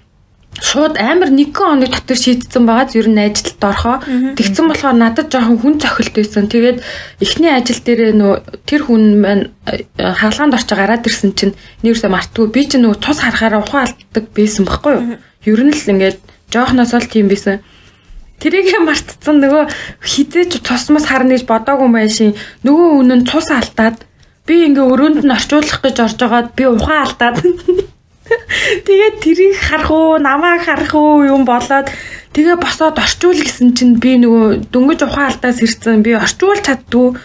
шууд амар нэгэн оны дотор шийдсэн байгаа ер нь ажилд орохоо. Тэгсэн болохоор надад жоохон хүн цохилт байсан. Тэгээд эхний ажил дээр нөө тэр хүн маань э, хаалгаанд орч гараад ирсэн чинь нэрсээ мартгүй. Би чинь нөгөө цус харахаараа ухаан алддаг байсан байхгүй юу? Ер нь л ингээд жоохноос л тийм байсан. Тэрийг мартцсан нөгөө хизээч цусмас харна гэж бодоагүй байшин. Нөгөө үнэн цус алдаад би ингээ өрөөнд нь орчуулах гэж орж байгаад би ухаан алдаад Тэгээд тэрийг харах уу, намайг харах уу юм болоод тэгээ босоод орчуул гэсэн чинь би нөгөө дөнгөж ухаан алдаас ирсэн. Би орчуулж чаддгүй.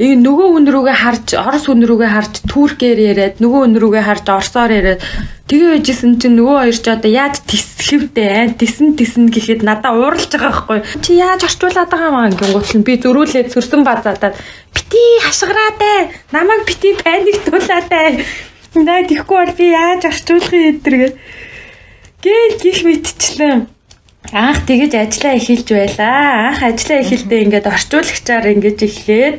Ийг нөгөө хүн рүүгээ харж, орос хүн рүүгээ харж туркээр яриад, нөгөө хүн рүүгээ харж орсоор яриад тэгээ байжсэн чинь нөгөө хоёр ч одоо яаж тисхэвдээ айн тисэн тисэн гэхэд надаа ууралж байгаа байхгүй. Чи яаж орчуулад байгаа маа гингуут нь би зөрүүлээд сөрсөн базаадаад бити хашгираатай. Намайг бити паниктуулаатай Наа тийхгүй бол би яаж орчуулах юм эдэргээ. Гээл гих мэдчихлээ. Анх тэгэж ажиллаа эхэлж байлаа. Анх ажиллаа эхэлдээ ингээд орчуулагчаар ингэж эхлээд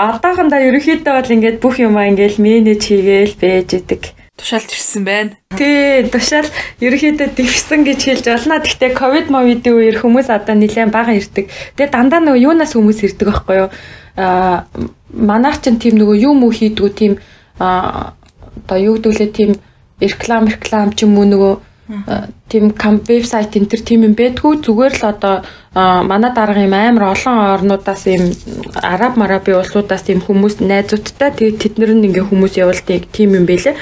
одоохондоо ерөнхийдөө бол ингээд бүх юмаа ингээд менеж хийгээл байж идэг. Тушаалт ирсэн байна. Тий, тушаал ерөнхийдөө дэвсэн гэж хэлж болно. Гэхдээ ковид мовидын үеэр хүмүүс одоо нэлээд бага ирдэг. Тэгээ дандаа нөгөө юунаас хүмүүс ирдэг байхгүй юу? Аа манайх ч тийм нөгөө юм уу хийдгүү тийм аа одоо юу гэдүүлээ тийм реклам реклам ч юм уу нөгөө тийм вебсайт энэ төр тийм юм байдгүй зүгээр л одоо манай дарга юм амар олон орнуудаас юм араб мараби улсуудаас тийм хүмүүс найзуудтай тэгээд тэд нар нь ингээ хүмүүс явуулдаг тийм юм байлээ.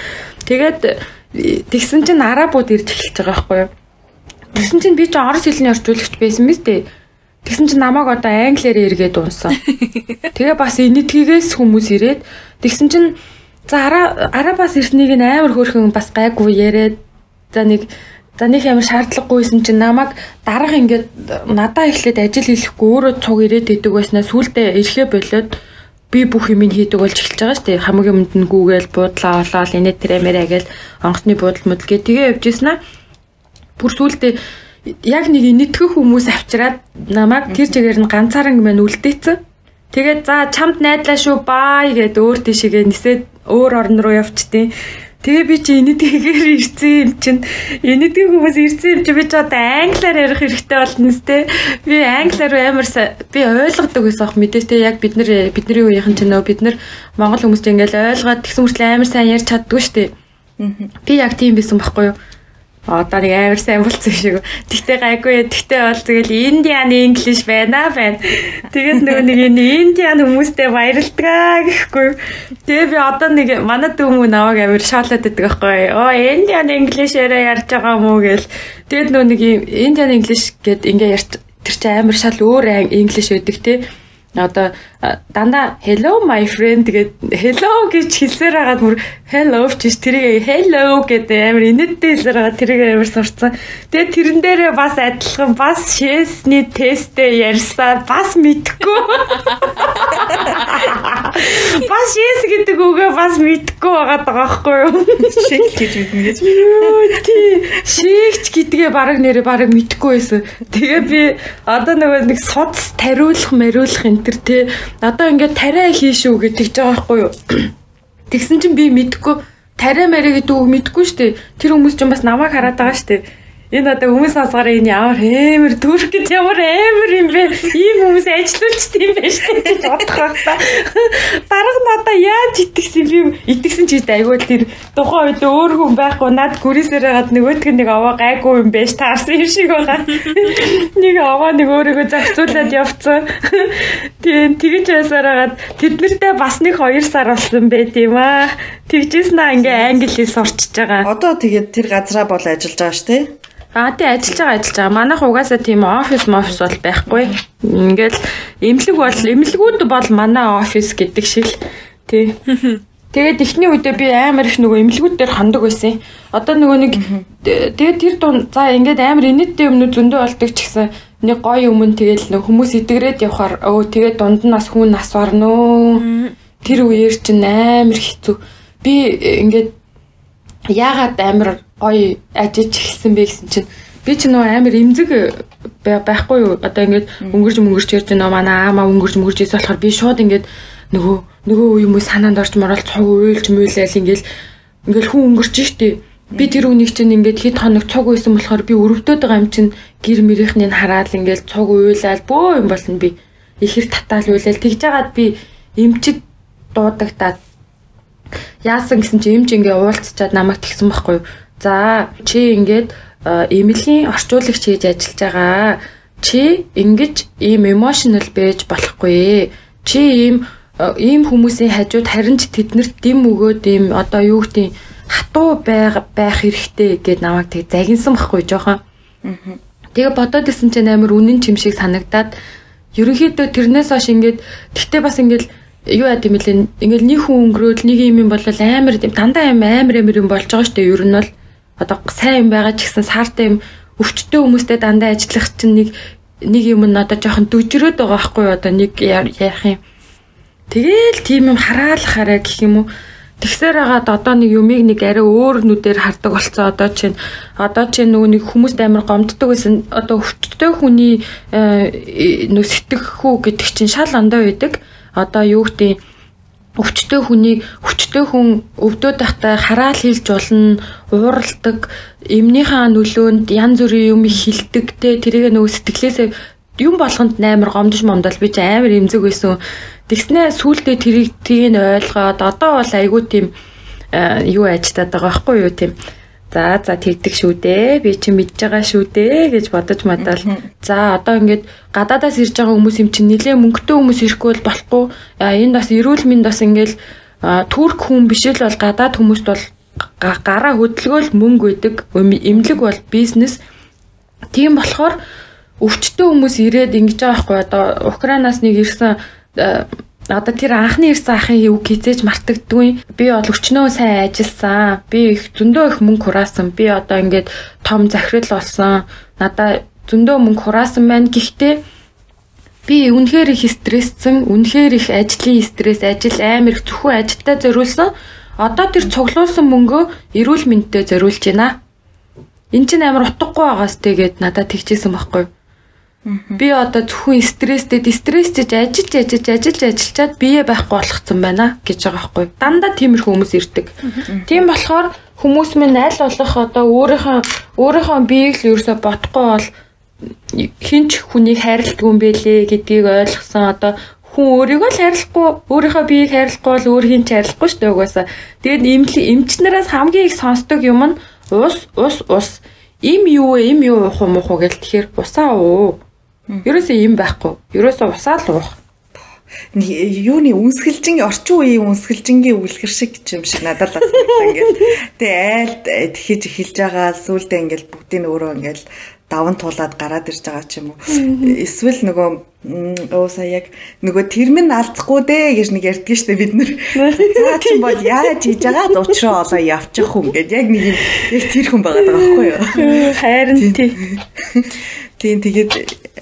Тэгээд тэгсэн чинь арабууд ирж эхэлж байгаа байхгүй юу? Тэгсэн чинь би ч орос хэлний орчуулагч байсан биз дээ. Тэгсэн чинь намайг одоо англиар эргээд унсан. Тэгээ бас энэтгийгээс хүмүүс ирээд тэгсэн чинь За арабаас ирснийг нь амар хөөрхөн бас гайгүй яриад за нэг за нэг амар шаардлагагүйсэн чинь намайг дарга ингээд надаа эхлээд ажил хийхгүй өөрөө цуг ирээд идэг байснаа сүулдэ ирэхэ болоод би бүх юм хийдэг болж эхэлж байгаа шүү дээ. Хамгийн өмнөд нь гүүгээл буудлаа олоод инээ тэрэмэрэ гээл онгоцны буудал мөдөлгээ тэгээ явжсэн аа. Бүр сүулдэ яг нэг инэтгэх хүмүүс авчираад намайг тэр чигээр нь ганцаараа мэн үлдээсэн. Тэгээд за чамд найдлаа шүү бай гэд өөр тийшээгээ нисээд өөр орн руу явчтیں۔ Тэгээ би чи энэдгээр ирсэн юм чинь энэдэг хүмүүс ирсэн юм чи би ч одоо англиар ярих хэрэгтэй болно сте. Би англиар амар би ойлгодог байсан ах мэдээ те яг бид нар бидний үеийнхэн ч нөө бид нар монгол хүмүүс ч ингээл ойлгоод тэгсэн мөртлөө амар сайн ярьж чаддгүй штэ. Би яг тийм байсан байхгүй юу? Одоо нэг амар сайн болцсон шиг. Тэгтээ гайгүй. Тэгтээ бол тэгэл Индиан English байна байна. Тэгээд нөгөө нэг Индиан хүмүүстэй баярлтгаа гэхгүй. Тэгээ би одоо нэг манай дүүмүү наваг амар шаалаад байдаг байхгүй. Оо Индиан English-ээрээ ярьж байгаа мó гэл. Тэгээд нөгөө нэг Индиан English гэд ингээ ярьж тэр чинь амар шал өөр English байдаг те одоо дандаа hello my friend гэдэг hello гэж хэлсээр хагаад бүр hello гэж тэрийг hello гэдэг амар инээдтэй хэлсээр хагаад тэрийг амар сурцсан. Тэгээ тэрэн дээрээ бас адилхан бас шээсний тесттэй ярьсаа бас мэдхгүй. Бас шээс гэдэг үгээ бас мэдхгүй байгаа байхгүй юу? Шээл гэж мэднэ гэж. Тий. Шээгч гэдгээ баг нэрээ баг мэдхгүй байсан. Тэгээ би одоо нөгөө нэг судас тариулах, мариулах энэ төр тий одоо ингээд тариа хийшүү гэж тэгж байгаа байхгүй юу. Тэгсэн чинь би мэдхгүй тариа марэ гэдэг үг мэдхгүй штэ. Тэр хүмүүс ч бас намайг хараад байгаа штэ Энэ одоо хүмүүс сонсгороо энэ ямар амар түркэд ямар амар юм бэ? Ийм хүмүүс ажилуулчт юм байна шүү дээ гэж бодох байхаа. Дарга надаа яаж итгэсэн би итгэсэн ч гэдэг айгүй тэр тухайн үед өөр хүн байхгүй над гүрээсээр гад нөгөөтг нэг аваа гайгүй юм байж таарсан юм шиг байгаа. Нэг аваа нэг өөрийгөө зохицуулаад явцсан. Тийм тэгж байсараад тэд нартэй бас нэг 2 сар болсон байт юм аа. Тэгжсэн аа ингээ англи хэл сурчиж байгаа. Одоо тэгээд тэр газараа бол ажиллаж байгаа шүү дээ. Аа тий ажиллаж байгаа ажиллаж байгаа. Манайх угаасаа тийм офис мофис бол байхгүй. Ингээл эмнэлэг бол эмнэлгүүд бол манай офис гэдэг шиг л тий. Тэгээд эхний үедээ би амар их нөгөө эмнэлгүүд дээр хандаг байсан. Одоо нөгөө нэг тэгээд тэр дунд за ингээд амар инээдтэй өмнө зөндөө болдог ч гэсэн нэг гоё өмнө тэгэл нэг хүмүүс идэгрээд явхаар өө тэгээд дунд нь бас хүн нас барно. Тэр үеэр чинь амар хэцүү. Би ингээд яагаад амар гоё ажиж эхэлсэн бэ гэсэн чинь би ч нөө амар имзэг байхгүй юу? Одоо ингээд өнгөрж мөнгөрч ярьж нөө манай аамаа өнгөрж мөнгөрж ийс болохоор би шууд ингээд нөгөө нөгөө юм уу санаанд орж морол цуг уйлж мөйлээл ингээд ингээд хүн өнгөрч штэ. Би тэр үнийг чинь ингээд хэд хоног цуг үйсэн болохоор би өрөвдөд байгаа юм чинь гэр мэрийнхнийг хараад ингээд цуг уйлаад бөө юм болно би. Ихэр татаал уйлал тэгж жагаад би эмчид дуудагтаад яасан гэсэн чи эмч ингээ уулзчаад намайг тэгсэн байхгүй юу За чи ингээд эмэлийн орчуулагч хийж ажиллаж байгаа. Чи ингэж ийм emotional байж болохгүй. Чи ийм ийм хүмүүсийн хажууд харин ч тэднэрт дэм өгөөд ийм одоо юу гэдэг хатуу байх байх хэрэгтэй гэд намайг тэг загинсан байхгүй жоохон. Тэгээ бодоод исэн чинь амар үнэн чим шиг санагдаад ерөнхийдөө тэрнээс хойш ингээд тэгтээ бас ингээд юу яа гэм лээ ингээд нэг хүн өнгөрөөд нэг юм бол амар дандаа юм амар амар юм болж байгаа шүү дээ ер нь бол одоо сайн юм байгаа ч гэсэн саартай юм өвчтөе хүмүүстэй дандаа ажиллах чинь нэг нэг юм нь одоо жоохон дүжрөөд байгаа байхгүй одоо нэг яах юм? Тэгэл тийм юм хараалахаарэ гэх юм уу? Тэгсээр хагаад одоо нэг юмыг нэг арай өөр нүдээр хардаг болцоо одоо чинь одоо чинь нөгөө нэг хүмүүст амар гомддог байсан одоо өвчтөе хүний нөө сэтгэхүү гэдэг чинь шал ондоо байдаг. Одоо юу гэдэг өвчтөе хүний өвчтөе хүн өвдөд байхдаа хараал хийлж болно, ууралдаг, эмнийхээ нөлөөнд янз бүрийн юм хилдэг те тэрийг нөгөө сэтгэлээсээ юм болгонд амар гомдож момдол би чи амар эмзэг байсан. Тэгснээ сүултээ тэрийг тийг ойлгоод одоо бол айгүй тийм юу ажтаад байгаа байхгүй юу тийм За за тэгдэг шүү дээ. Би чи мэдж байгаа шүү дээ гэж бодож мадал. За одоо ингээд гадаадаас ирж байгаа хүмүүс юм чинь нилээ мөнгөтэй хүмүүс ирэхгүй бол болохгүй. Энд бас эрүүл мэнд бас ингээд турк хүн биш л бол гадаад хүмүүст бол гараа хөдөлгөөл мөнгө өгдөг. Эмнэлэг бол бизнес. Тийм болохоор өвчтөе хүмүүс ирээд ингэж байгаа байхгүй одоо Украинаас нэг ирсэн Одоо тэр анхны ирсэн ахын үг хизээж мартагддгүй. Би бол өчнөө сайн ажилласан. Би их зөндөө их мөнгө хураасан. Би одоо ингээд том захирал болсон. Надаа зөндөө мөнгө хураасан байна. Гэхдээ би үнэхээр их стрессцэн, үнэхээр их ажлын стресс, ажил амар их зөвхөн ажилдаа зориулсан. Одоо тэр цуглуулсан мөнгөө эрүүл мэндэд зориулж байна. Энд чинь амар утгагүй байгаас тэгээд надад тэгчихсэн байхгүй юу? Би одоо зөвхөн стресстэй стресстэй ажиллаж ажиллаж ажиллаж ажиллаад бие байхгүй болгоцсон байна гэж байгаа байхгүй. Дандаа тиймэрхүү хүмүүс ирдэг. Тийм болохоор хүмүүс минь аль болох одоо өөрийнхөө өөрийнхөө биеийг л ерөөсө бодохгүй бол хинч хүнийг хайрладаг юм бэлээ гэдгийг ойлгосон одоо хүн өөрийгөө л хайрлахгүй өөрийнхөө биеийг хайрлахгүй бол өөр хин ч хайрлахгүй шүү дээ угаасаа. Тэгээд эмчнээс хамгийн их сонсдог юм нь ус ус ус. Им юу вэ? Им юу уух юм уу гэл тэгэхээр усаа уу. Ерөөсөө им байхгүй. Ерөөсөө усаа л уух юуны үнсгэлжингийн орчин үеийн үнсгэлжингийн үлгэр шиг юм шиг надад л ингээл тэгээ айлд тэхэж эхэлж байгаа сүулдэ ингээл бүгдийг өөрөө ингээл даван туулаад гараад ирж байгаа ч юм уу. Эсвэл нөгөө өөсөө яг нөгөө тэрмэн алдахгүй дээ гэж нэг ярьдгийг штэ бид нэр за чи бол яаж хийж байгаа дуучраа олоо явчих хүн гэд. Яг нэг юм яг тэр хүн байгаа даа байхгүй юу? Хайрын тий Тийм тэгээд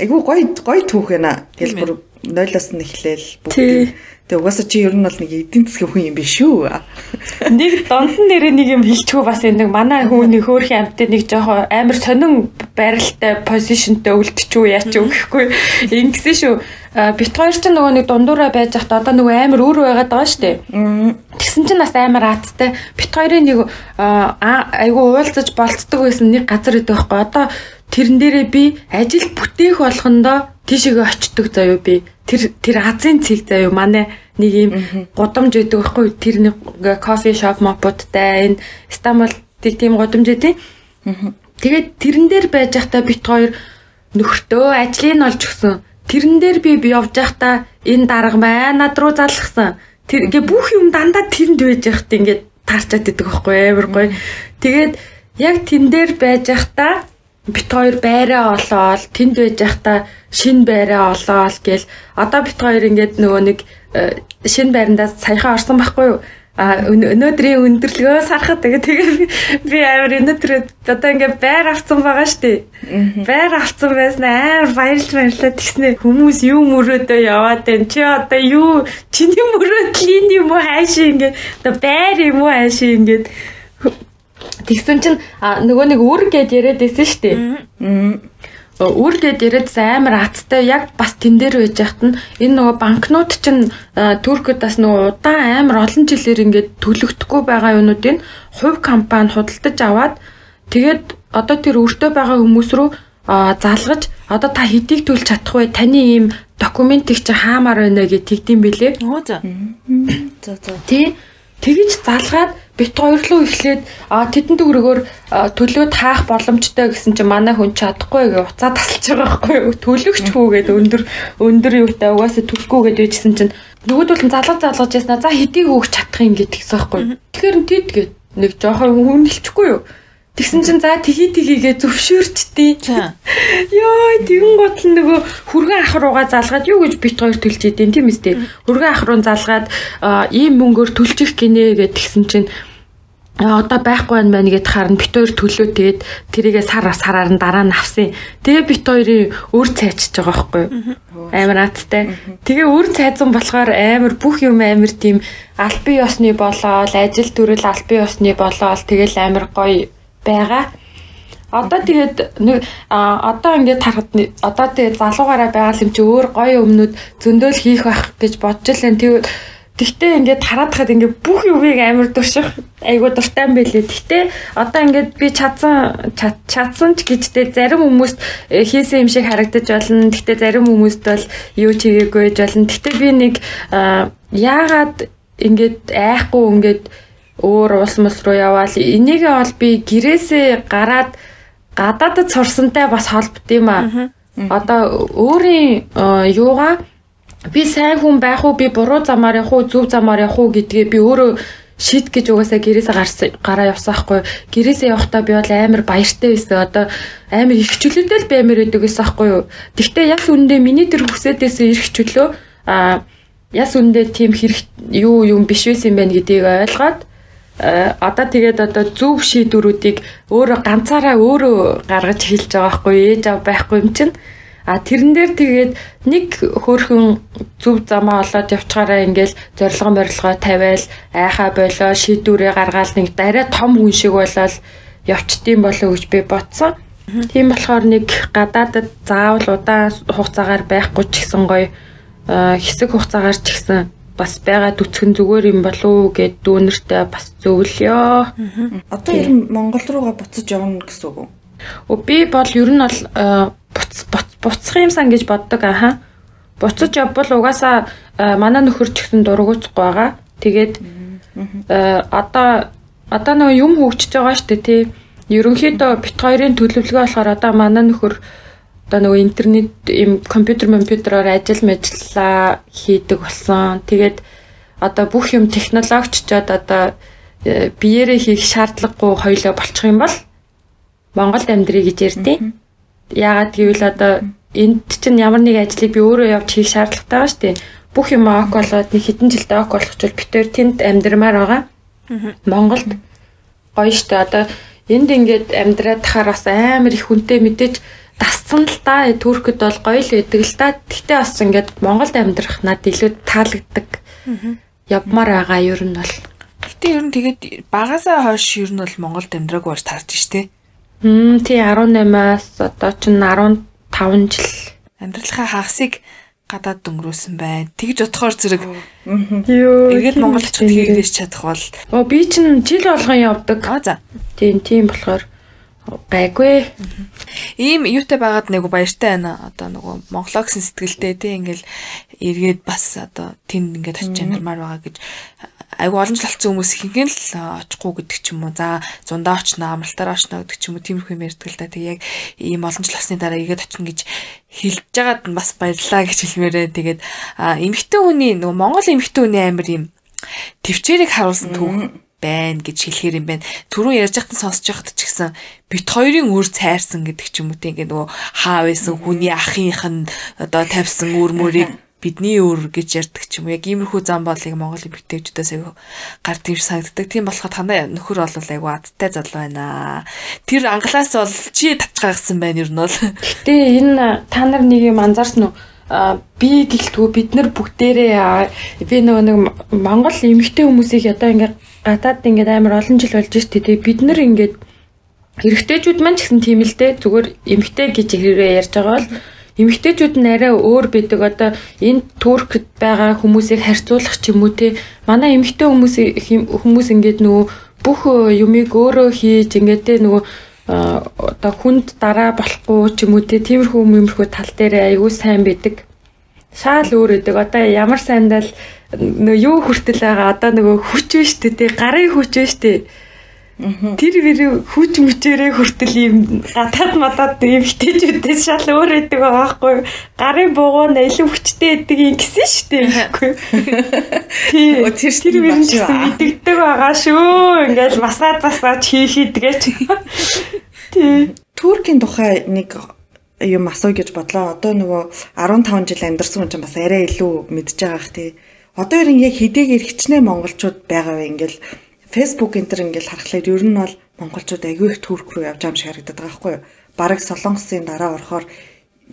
айгүй гой гой түүх байна. Тэгэл бүр нойлоос нь эхлээл бүгд. Тэгээ угаасаа чи ер нь бол нэг эдийн засгийн хүн юм биш шүү. Нэг донтон нэрээ нэг юм хэлчихв бас энэ манай хүн нэг хөөрхөн амттай нэг жоохон амар сонин байралтай позишнтэй үлдчихв яач юу гэхгүй. Ингэсэн шүү. Бит хоёр ч нөгөө нэг дундуураа байж хат одоо нөгөө амар өөр байгаад байгаа дээ. Тэгсэн чинь бас амар аацтай. Бит хоёрын нэг айгу уулзаж болцдог байсан нэг газар идэх байхгүй. Одоо тэрэн дээрээ би ажил бүтээх болгондоо тийшээгээ очдөг заяо би. Тэр тэр Азийн цэг заяо. Манай нэг юм гудамж өгдөг байхгүй тэр нэг кофе шоп мопудтай энэ Стамбул тийм гудамж өгдөө тэгээд тэрэн дээр байж байхдаа бит хоёр нөхртөө ажлыг олж өгсөн. Тэрэн дээр би би явж байхдаа энэ дарга маань над руу залгсан. Тэр ингээ бүх юм дандаа тэрэнд байж байхад ингээ таарчаад идэг байхгүй амар гоё. Тэгээд яг тэн дээр байж байхдаа бит хоёр байраа олоод тэнд байж байхдаа шин байраа олоод гэл одоо бит хоёр ингээд нөгөө нэг э, шин байрандаа саяхан орсон байхгүй юу? А өнөөдрийн өндөрлөгөө сарахад тэгээ тэгээ би амар өнөөдөр одоо ингээ байр авсан байгаа штэ байр авсан байсан амар баярлж баярлаа. Тэгснэ хүмүүс юу мөрөөдөө яваад байна? Чи одоо юу чиний мөрөөдөл юм уу? Хайшаа ингээ одоо байр юм уу? Хайшаа ингээ Тэгсэн чинь нөгөө нэг үр гэд яриад байсан шүү дээ. Үр гэд яриад амар аттай яг бас тэн дээр байж яхад нь энэ нөгөө банкнууд чинь Туркид бас нөгөө удаан амар олон жилээр ингээд төлөгдөхгүй байгаа юмнуудыг хувь компани худалдаж аваад тэгээд одоо тэр өртөө байгаа хүмүүс рүү залгаж одоо та хэдийг төлж чадах вэ? Таны ийм документийг чи хаамаар байна гэж тэгдэм билээ. Оо за. За за. Тий. Тэгэж залгаад бит хоёр руу эхлээд а тэдэн төгрөгөөр төлөөд хаах боломжтой гэсэн чинь манай хүн чадахгүй гэж уцаа тасалж байгаа байхгүй төлөгч хүүгээд өндөр өндөр юутай угаасаа төлөхгүй гэж байжсэн чинь нөгөөдөл нь залгаж залгаж яснаа за хэдийг өгч чадах юм? гэдэг гэсэн байхгүй тэгэхээр тэд гээд нэг жоохон хүндэлчихгүй юу Тэгсэн чинь за тгий тгийгээ зөвшөөрчдээ. Йоо, тэгэн гот л нөгөө хүргэн ах руугаа залгаад юу гэж бит хоёр төлж идэв тийм үстэй. Хүргэн ах руу залгаад ийм мөнгөөр төлчих гинэ гэд тэгсэн чинь одоо байхгүй байна байна гэд харна бит хоёр төлөө тэгээд тэрийгэ сар сараар нь дараа нь авсан. Тэгээ бит хоёрын өр цайчж байгаа байхгүй юу? Амар наадтай. Тэгээ өр цайзан болохоор амар бүх юм амар тийм албан ёсны болоод ажил төрөл албан ёсны болоод тэгэл амар гоё байгаа. Одоо тэгээд нэг одоо ингээд харахад одоо тэгээд залуугаараа байгаа юм чи өөр гоё өмнөд зөндөөл хийх байх гэж бодож лэн тэгээд Тэгтээ ингээд хараад хаад ингээд бүх юмыг амар турших айгуу дуртай юм байлээ. Тэгтээ одоо ингээд би чадсан чадсан ч гэжтэй зарим хүмүүст э, хийсэн юм шиг харагдаж болно. Тэгтээ зарим хүмүүст бол юу ч хийгээгүй гэж болно. Тэгтээ би нэг яагаад ингээд айхгүй ингээд өөр улс мөл руу яваал. Энийгээ бол би гэрээсээ гараад гадаадд сурсантай бас холбот юм а. Одоо өөрийн юугаа би сайн хүн байх уу? Би буруу замаар явах уу? зөв замаар явах уу гэдгээ би өөрөө шийд гэж угаасаа гэрээсээ гарсан гараа явсан хгүй гэрээсээ явахдаа би бол амар баяртай байсан. Одоо амар их чөлөөтэй л баймаар байдаг гэсэн хгүй юу? Тэгтээ яг үндэ миний тэр хүсэдээс ирэх чөлөө а яс үндэ тийм хэрэг юу юм биш байсан юм байна гэдгийг ойлгоод одоо тэгээд одоо зөв шийдвэрүүдийг өөрөө ганцаараа өөрөө гаргаж хэлж байгаа байхгүй ээж аав байхгүй юм чинь А тэрэн дээр тэгээд нэг хөөрхөн зөв замаа олоод явчихаараа ингээл зорилго морилгоо тавиал айхаа болоо шийдвэрээ гаргаал нэг дараа том хүн шиг болоод явчдсан болоо гэж би бодсон. Тийм болохоор нэг гадаадад заавал удаан хугацаагаар байхгүй ч гэсэн гоё хэсэг хугацаагаар ч гэсэн бас байгаа дүцгэн зүгээр юм болов уу гэд дүүнэртэй бас зөвлөё. Одоо ер нь Монгол руугаа буцаж явна гэсэн үг үү? Өө би бол ер нь бол буц буцах юмсан гэж боддог аха. Буцаж явбал угаасаа манай нөхөр ч гэсэн дургуцахгүй байгаа. Тэгээд одоо одоо нөгөө юм хөгжиж байгаа шүү дээ тий. Ерөнхийдөө бит хоёрын төлөвлөгөө болохоор одоо манай нөхөр одоо нөгөө интернет им компьютер компьютероор ажил мэжлээ хийдэг болсон. Тэгээд одоо бүх юм технологиччод одоо э, биеэрээ хийх шаардлагагүй хоёлоо болчих юм бол Монголд амьдрий гэж ярьдیں۔ Яагаад гэвэл одоо энд чинь ямар нэг ажлыг би өөрөө явж хийх шаардлагатай байгаа шүү дээ. Бүх юм ок болоод нэг хэдэн жилдээ ок болгочвол битээр тэнд амьдрмаар байгаа. Монголд гоё штэ одоо энд ингээд амьдраад тахаар бас амар их хүнтэй мэдээж дасцсан л да Туркэд бол гоё л байдаг л да. Гэхдээ бас ингээд Монголд амьдрах над илүү таалагддаг. Явмаар байгаа ер нь бол. Гэтэ ер нь тэгээд багасаа хойш ер нь бол Монголд амьдраагүй бач таарч штэ. Хм тий 18-аас одоо ч 15 жил амьдралынхаа хагасыг гадаад дөнгөрөөсөн байна. Тэгж утгаар зэрэг Йоо. эргээд Монгол очиход хийгдэж чадах бол Оо би чинь жил болгон явдаг. аа за. Тийм тийм болохоор гайгүй. Ийм юутай байгаад нэг баяртай байна. Одоо нөгөө Монголоо гэсэн сэтгэлтэй тийм ингээл эргээд бас одоо тэнд ингээд очиж амьдмаар байгаа гэж айгу олон жил болсон хүмүүс нь л очихгүй гэдэг ч юм уу. За зундаа очно, амралтаар очно гэдэг ч юм уу. Тиймэрхүү юм ярьдаг л да. Тэг яг ийм олон жил болсны дараа игээд очно гэж хэлж байгаад нь бас баярлаа гэж хэлмээрээ. Тэгээд эмэгтэй хүний нөгөө Монгол эмэгтэй хүний амир юм төвчээрийг харуулсан түүх байна гэж хэлэхэр юм байна. Түрүүн ярьж байхад сонсож байхад ч гэсэн бит хоёрын үр цайрсан гэдэг ч юм уу тийм ингээ нөгөө хаа байсан хүний ахынх нь одоо тавьсан үр мөрийг бидний өөр гэж ярьдаг ч юм уу. Яг иймэрхүү зам боолыг Монгол эмэгтэйчүүдээс аягүй гар тийм санагддаг. Тийм болохоор танай нөхөр бол аягүй адтай залуу байна. Тэр англаас бол чи татчихсан байна ер нь бол. Гэтэ энэ та нар нэг юм анзаарсан уу? Би гэлтгүү бид нар бүгдээрээ би нөгөө нэг Монгол эмэгтэй хүмүүсийг одоо ингээд гадаад ингээд амар олон жил болж штэ тэгээ бид нар ингээд эрэгтэйчүүд маань ч гэсэн тийм л дээ. Зүгээр эмэгтэй гэж хэрэг ярьж байгаа бол эмэгтэйчүүд нь арай өөр бидэг одоо энэ туркд байгаа хүмүүсийг харьцуулах ч юм уу те манай эмэгтэй хүмүүс хүмүүс ингээд нөгөө бүх юмыг өөрөө хийж ингээд те нөгөө одоо хүнд дараа болохгүй ч юм уу те тиймэрхүү юмэрхүү тал дээр аягүй сайн бидэг шаал өөр өдөг. Одоо ямар сайндаа л нөгөө юу хүртэл байгаа? Одоо нөгөө хүч биш тэ гарын хүч биш тэ Тэр бэр хүч мүчээрээ хүртэл юм гадаад мадаад юм хтэйчүүдээс шал өөр байгаа байхгүй гарын бугуу нь илүү хүчтэй байдаг юм гисэн дээ гэхгүй. Тэр тэр бэр нь мэддэг байгаа шүү. Ингээл масаа засаач хийхэд гэж. Тий. Туркийн тухай нэг юм асуу гэж бодлоо. Одоо нөгөө 15 жил амьдарсан хүн чинь бас арай илүү мэдж байгаа х тий. Одоо ер нь яг хэдийгээр хичнээн монголчууд байгаа вэ? Ингээл Facebook энэ төр ингээл харахад ер нь бол монголчууд аягүй их турк руу явж байгаа юм шиг харагдаад байгаа байхгүй юу? Бараг солонгосын дараа орохоор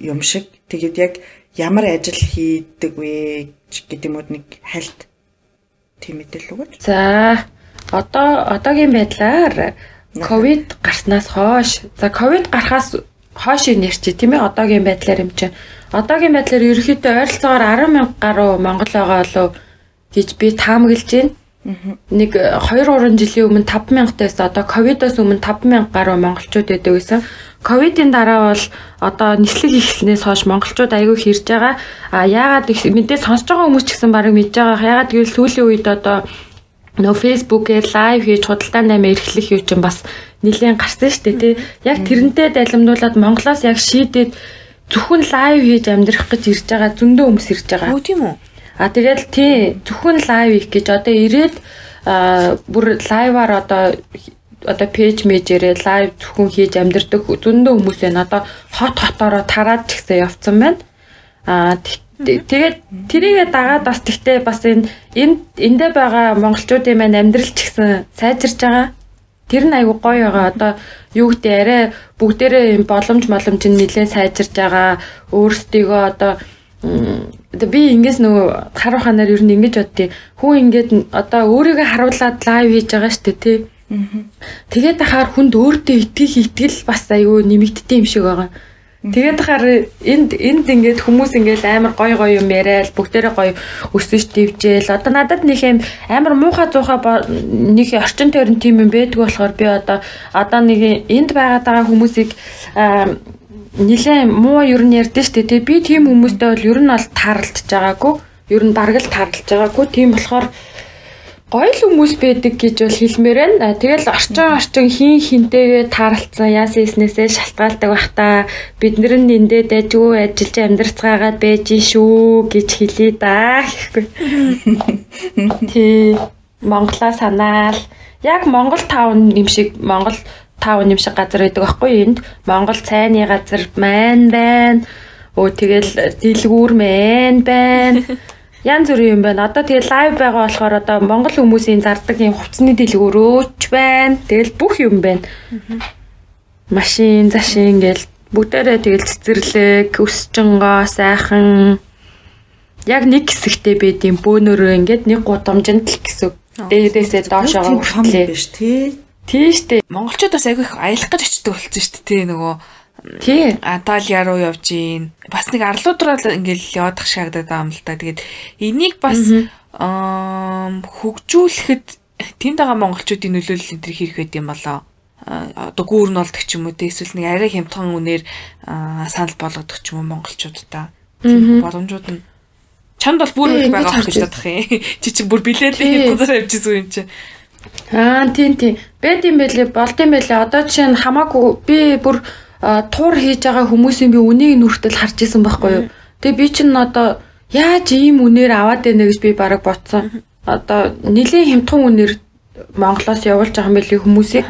юм шиг. Тэгээд яг ямар ажил хийдэг вэ гэдэг юм уу нэг хальт тийм мэдээлэл өгөөч. За одоо одоогийн байдлаар ковид гарснаас хойш за ковид гарахаас хойш нэрчээ тийм ээ одоогийн байдлаар юм чинь одоогийн байдлаар ерөөхдөө ойролцоогоор 10 мянга гаруй Монгол байгаа болов гэж би таамаглаж байна Нэг 2 3 жилийн өмнө 5000-таас одоо ковидоос өмнө 5000 гаруй монголчууд байдаг байсан. Ковидын дараа бол одоо нислэг ихснээс хойш монголчууд аягүй хэрж байгаа. А яагаад мэдээ сонсож байгаа хүмүүс ч гэсэн барыг мэдж байгаа. Яагаад гэвэл сүүлийн үед одоо нөө фэйсбүүкээр лайв хийж худалдаа наймаа эрхлэх юу чинь бас нэлээд гарсан шүү дээ тий. Яг тэрнтэй дайлимдуулаад Монголоос яг шийдээд зөвхөн лайв хийж амьдрах гэж ирж байгаа зөндөө хүмүүс ирж байгаа. Хөө тийм үү? А тэгэл тий зөвхөн лайв их гэж одоо ирээд бүр лайваар одоо одоо пэйж мэжээрээ лайв зөвхөн хийж амьдэрдэг зөндөө хүмүүс байна. Одоо хот хотоороо тараад ч гэсэн явцсан байна. А тэгээд тэрийгэ дагаад бас тэгтээ бас энэ энд эндээ байгаа монголчуудын маань амьдрал ч гэсэн сайжирч байгаа. Тэр нь айгүй гоё байгаа. Одоо юу гэдэг арай бүгдээрээ боломж боломж нь нэлээд сайжирч байгаа. Өөрсдийгөө одоо одоо би ингээс нөгөө харуу ханаар ер нь ингэж боддیں۔ Хүн ингээд одоо өөрийгөө харуулад лайв хийж байгаа шүү дээ тий. Тэгээд ахаар хүнд өөртөө итгэх итгэл бас аюу нэмэгддэг юм шиг байгаа. Тэгээд хахаар энд энд ингээд хүмүүс ингээд амар гой гой юм яриад бүгдээрээ гой өсөж дивжээл одоо надад нэг юм амар муухай зуухай нэг орчин тойрон тийм юм байдг болохоор би одоо одоо нэг энд байгаад байгаа хүмүүсийг нилээ муу ер нь ярьдэн штэ. Тий би тийм хүмүүстэй бол ер нь бол таарлаж байгаагүй ер нь бараг л таарлаж байгаагүй. Тийм болохоор гоё л хүмүүс байдаг гэж бол хэлмээр байна. Тэгэл орчин орчин хин хинтэйгээ тааралцсан яасан эснээсээ шалтгаалдаг бах та бид нэр нь эндээ дайжгүй ажиллаж амьдрцгаагаад байж шүү гэж хэлээ да гэхгүй. Тий. Монголоо санаал яг Монгол таун юм шиг Монгол таун юм шиг газар байдаг байхгүй энд Монгол цайны газар маань байна. Өө тэгэл дэлгүүр мэн байна янз бүрийн юм байна. Одоо тэгээ лайв байгаа болохоор одоо монгол хүмүүсийн зардаг юм хувцсны дэлгүүрөөч байна. Тэгэл бүх юм байна. Машин, зашин гэл бүгдээрээ тэгэл цэцэрлэг, өсчөнгөө, сайхан яг нэг хэсэгтэй байд юм бөөнөрөө ингээд нэг гудамжинд л гэсэн. Дээрээсээ доошоо хүртлээ. биш тий. Тийш дээ. Монголчууд бас айгүй их аялах гэж очдог болсон шүү дээ тий нөгөө Тий. Анталиа руу явж гин. Бас нэг арлуудраа ингээл явах шаагдаад байгаа юм л та. Тэгээд энийг бас хөгжүүлэхэд тэнд байгаа монголчуудын нөлөөлөл энэ төр хэрэг байд юм болоо. Одоо гүүр нь болдог ч юм уу те эсвэл нэг арай хямдхан үнээр санал болгодог ч юм уу монголчуудаа. Тийм боломжууд нь чамд бол бүр их байгаа гэж бодох юм. Чи чи бүр билетийн газар явжсэн юм чи. Аа тийм тийм. Бэд юм бэлээ, болд юм бэлээ. Одоо жишээ нь хамаагүй би бүр тур хийж байгаа хүмүүсийн би үнийг нүртэл харж исэн байхгүй юу. Тэгээ би чинь одоо яаж ийм үнээр аваад байна гэж би бараг ботсон. Одоо нэлийн хямдхан үнээр Монголоос явуулж байгаа юм билий хүмүүсийг.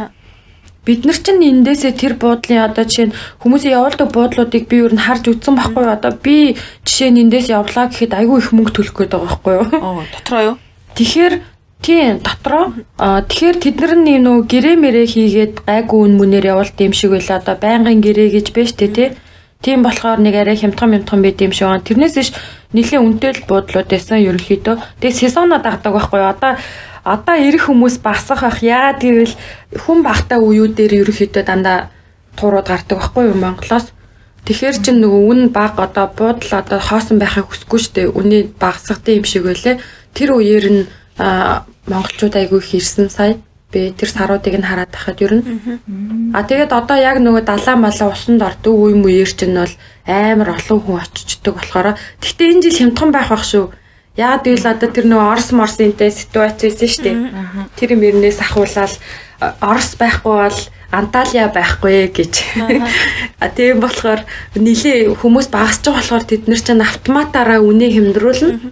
Бид нар чинь эндээсээ тэр буудлын одоо жишээ нь хүмүүсийн явуулдаг буудлуудыг би юу н харж үзсэн байхгүй юу. Одоо би жишээ нь эндээс явлаа гэхэд айгүй их мөнгө төлөх гээд байгаа байхгүй юу. Оо дотроо юу? Тэгэхээр Тийм дотроо. Аа тэгэхээр тэд нар нөө гэрээ мэрээ хийгээд гайгүй үн мүнээр явуулт юм шиг байла. Одоо байнгын гэрээ гэж байна штэ тий. Тийм болохоор нэг арай хямдхан хямдхан байд юм шиг байна. Тэрнээс иш нэлийн үнэтэй л буудлууд байсан ерөнхийдөө. Тэгээ сезоноо дагдаг байхгүй юу? Одоо одоо ирэх хүмүүс багсах ах яа гэвэл хүн багтаа үеүүдээр ерөнхийдөө дандаа туурууд гардаг байхгүй юу Монголоос. Тэгэхээр чин нөгөө үн баг одоо буудал одоо хоосон байхыг хүсэхгүй штэ. Үний багсахтай юм шиг байлээ. Тэр үеэр нь монголчууд айгүй их ирсэн сая. Би тэр саруудыг нь хараад тахад ер нь. А тэгээд одоо яг нөгөө далаа малаа усанд ордог үе мүеэр чинь бол амар олон хүн очичдаг болохоор гэхдээ энэ жил хямдхан байх бах шүү. Яагаад гэвэл одоо тэр нөгөө орс морсынтэй ситуац байсан шүү дээ. Тэр мөрнээс ахуулаад орс байхгүй бол Анталия байхгүй гэж. А тийм болохоор нилээ хүмүүс багасч байгаа болохоор тэд нар чинь автоматаараа үнэ хямдруулна.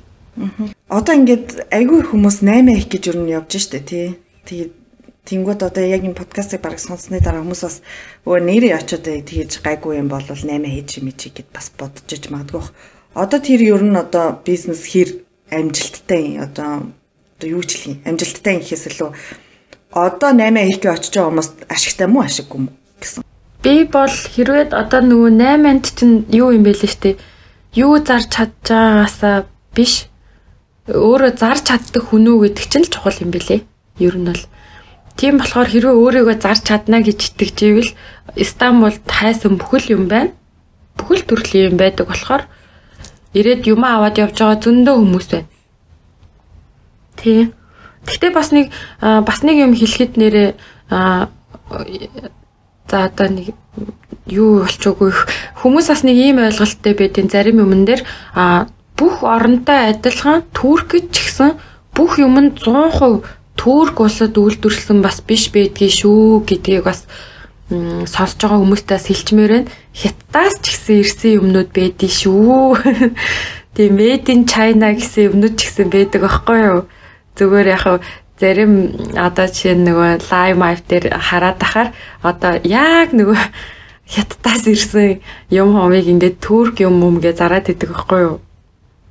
Одоо ингээд айгүй хүмүүс 8 их гэж юу нь явж штэ тий. Тэгээд Тэнгүүд одоо яг энэ подкастыг бараг сонссны дараа хүмүүс бас өө нэрээ очиод тэгэж гайгүй юм бол 8 хийж юм чи гэд бас бодож иж магадгүй. Одоо тэр ер нь одоо бизнес хэр амжилттай одоо одоо юу ч хэлхий амжилттай гэхээс илүү одоо 8 хийх очиж байгаа хүмүүс ашигтай мó ашиггүй мó гэсэн. Би бол хэрвээ одоо нөгөө 8-нд чинь юу юм бэ лээ штэ. Юу зарж чадж байгаагаасаа биш өөрөө зарж чаддаг хүн үү гэдэг чинь л чухал юм бэлээ. Ер нь бол тийм болохоор хэрвээ өөрийгөө зарж чадна гэж итгэжээвэл Стамбулд хайсан бүхэл юм байна. Бүхэл төрлийн юм байдаг болохоор ирээд юм аваад явж байгаа зөндөө хүмүүс байна. Тий. Гэхдээ бас нэг бас нэг юм хэлэхэд нэрээ за одоо нэг юу болчихгүй хүмүүс бас нэг ийм ойлголттой байдیں۔ Зарим юмн дээр бүх оронтой адилхан Туркид ч гэсэн бүх юм нь 100% Турк улсад үйлдвэрлэсэн бас биш байдгийг шүү гэдгийг бас сонсож байгаа хүмүүстээс хэлчмээр байна. Хятадаас ч гэсэн ирсэн юмнууд байдгийг шүү. Тэгээ made in China гэсэн юмнууд ч гэсэн байдаг аахгүй юу? Зүгээр яг зарим одоо жишээ нөгөө live mic дээр хараад тахаар одоо яг нөгөө хятадаас ирсэн юм хомыг ингээд турк юм юм гэж зараад идэг аахгүй юу?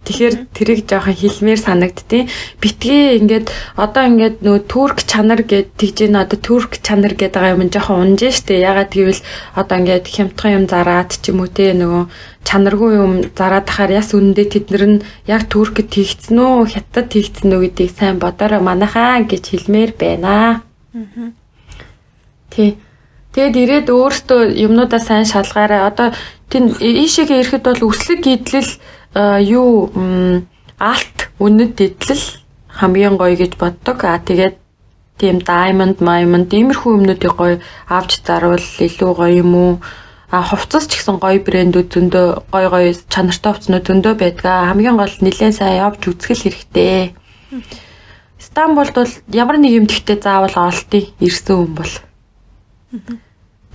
Тэгэхээр тэрийг жоохон хэлмээр санагдтiin. Битгий ингээд одоо ингээд нөө турк чанар гэд тэгж ин одоо турк чанар гэдэг байгаа юм жоохон унжин штэ. Ягаад гэвэл одоо ингээд хямдхан юм зараад ч юм уу те нөгөө чанаргүй юм зараад тахаар яс үнэндээ тэднэр нь яг туркд тэгцэн үү хятад тэгцэн үү гэдгийг сайн бодорой манайхаа гэж хэлмээр байна. Тий. Тэгэд ирээд өөртөө юмнуудаа сайн шалгаарай. Одоо тэн ийшээгээ ирэхэд бол өслөг гидлэл юу алт үнэт идэл хамгийн гоё гэж боддог. А тэгээд тийм diamond, diamond иймэрхүү юмнуудыг гоё авч зарвал илүү гоё юм уу? А хувцас ч гэсэн гоё брэндүүд зөндөө гоё гоё чанартай хувцнууд зөндөө байдгаа. Хамгийн гол нэлээд сайн явж үзгэл хэрэгтэй. Стамбулд бол ямар нэг юм тэгтээ заавал оролтыг ирсэн хүн бол.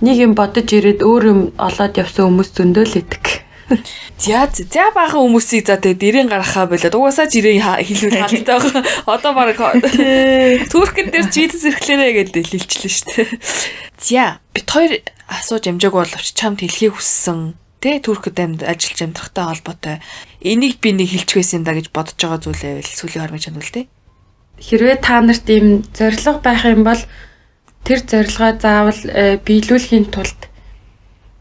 Нэг юм бодож ирээд өөр юм олоод явсан хүмүүс зөндөө л идэг. За за баахан хүмүүсийг за тэгээ дэрэн гаргахаа болоод угаасаа жирийн хэлүүл хаалттай байгаа. Одоо баг Туркэн дээр Jesus ирэхлээрээ гэдэг хэлчихлээ шүү дээ. За бит хоёр асууж амжааг боловч чамд хэлхийг хүссэн тэ Туркэд амьд ажиллаж амьдрахтай холбоотой энийг би нэг хэлчих байсан да гэж бодож байгаа зүйлээ байл сүлийн хормыг чанал тэ. Хэрвээ та нарт ийм зориг байх юм бол тэр зорилгоо заавал э, биелүүлэхийн тулд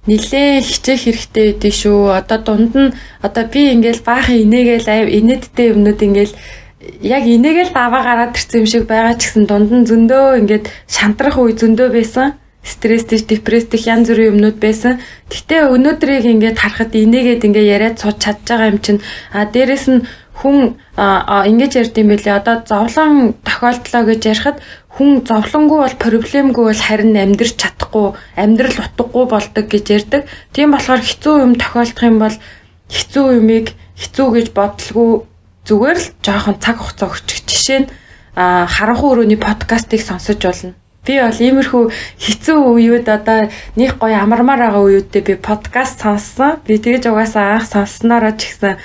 нилээ хичээх хэрэгтэй байдгийг шүү. Одоо дунд нь одоо би ингээл баахан инээгээл инээдтэй юмнууд ингээл яг инээгээл даваа гараад ирсэн юм шиг байгаа ч гэсэн дунд нь зөндөө ингээд шантрах үе зөндөө байсан. Стресстэй, депресстэй янз бүрийн юмнууд байсан. Гэтэ өнөөдрийг ингээд харахад инээгээд ингээд яриад сууж чадж байгаа юм чинь а дээрэс нь хүн ингэж ярьд юм бэлээ. Одоо зовлон тохиолдлоо гэж ярихад хүн зовлонгүй бол проблемгүй бол харин амьдрч чадахгүй амьдрал утгагүй болдог гэж ярьдаг. Тийм болохоор хэцүү юм тохиолдох юм бол хэцүү юмыг хэцүү гэж бодлого зүгээр л жоохон цаг хугацаа өгчих. Жишээ нь харанхуй өрөөний подкастыг сонсож болно. Би бол иймэрхүү хэцүү үеуд одоо нэг гоё амармаар байгаа үеүдээ би подкаст сонссон. Би тэгэж угаасаа анх сонсснороо ч гэсэн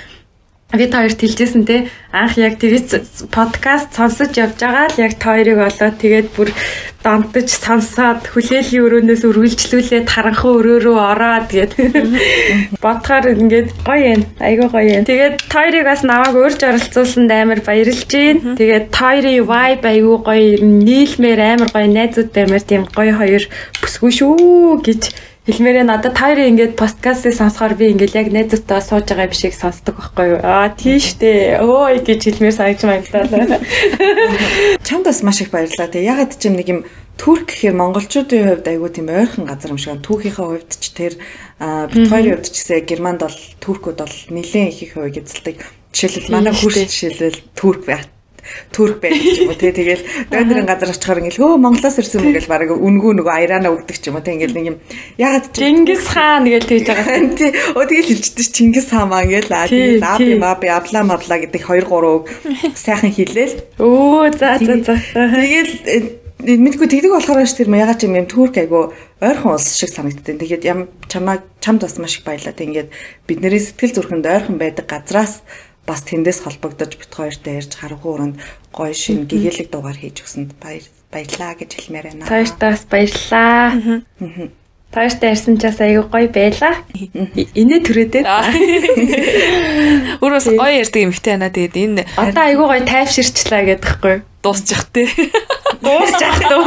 би та хоёрт хэлжсэн те. Анх яг тэгэж подкаст сонсож явж байгаа л яг та хоёрыг олоод тэгээд бүр донтож сонсоод хүлээлийн өрөөнөөс үргэлжлүүлээд харанхуй өрөө рүү ороод тэгээд бодхоор ингээд гоё юм. Айгүй гоё юм. Тэгээд та хоёрыг бас намайг урьж оролцуулсанд амар баярлж байна тэгээд та хоёрын vibe айгүй гоё. Нийлмээр амар гоё найзууд амар тийм гоё хоёр бүсгүй шүү гэж Хэлмээрээ надад та хоёрын ингээд подкастыг сонсохоор би ингээд яг найзуудтай сууж байгаа юм шиг сонсдог байхгүй юу? Аа тийш дээ. Өө гэж хэлмээр санагч маягдлаа. Чамд бас маш их баярлалаа. Тэг ягаад ч юм нэг юм Турк гэхээр монголчуудын хувьд айгүй тийм ойрхон газар юм шиг. Түүхийнхээ хувьд ч тэр бит хоёрын хувьд ч гэсэн Германд бол туркууд бол нэлээд их их хувийг эзэлдэг. Жишээлбэл манай хурц жишээлбэл турк байх Түрк байдаг ч юм уу тий? Тэгэл дойдрын газар очихоор ингээл хөө Монголоос ирсэн юм ингээл баг үнгүү нөгөө айраана өгдөг ч юм уу тий? Ингээл нэг юм ягаад Чингис хаан гэж тэгж байгаа. Тий. Өө тэгэл хэлчихдэг Чингис хаан маа ингээл аа тэгэл аби маби абла мабла гэдэг 2 3 сайхан хэлээл өө за за за. тэгэл э, мэдгүй тэгдэг болохоор ш тэр ягаад ч юм турк айгу ойрхон улс шиг санагддаг. Тэгээд ям чамаа чамд бас маш их баялаа. Тэг ингээд бидний сэтгэл зүрхэнд ойрхон байдаг газраас бас тэндээс холбогдож бит хоёртой ярьж харанхуй өрөнд гоё шин гэгээлэг дугаар хийж өгсөнд баяр баярлаа гэж хэлмээр байна. Тааштай бас баярлаа. Тааштай ярьсан ч бас аягүй гоё байлаа. Инээ түрээдээ. Өөрөөс гоё ярьдаг юм хтэй байна. Тэгээд энэ одоо аягүй гоё тайвширчлаа гэдэг хгүй дуусчих тий. Дуусчих дөө.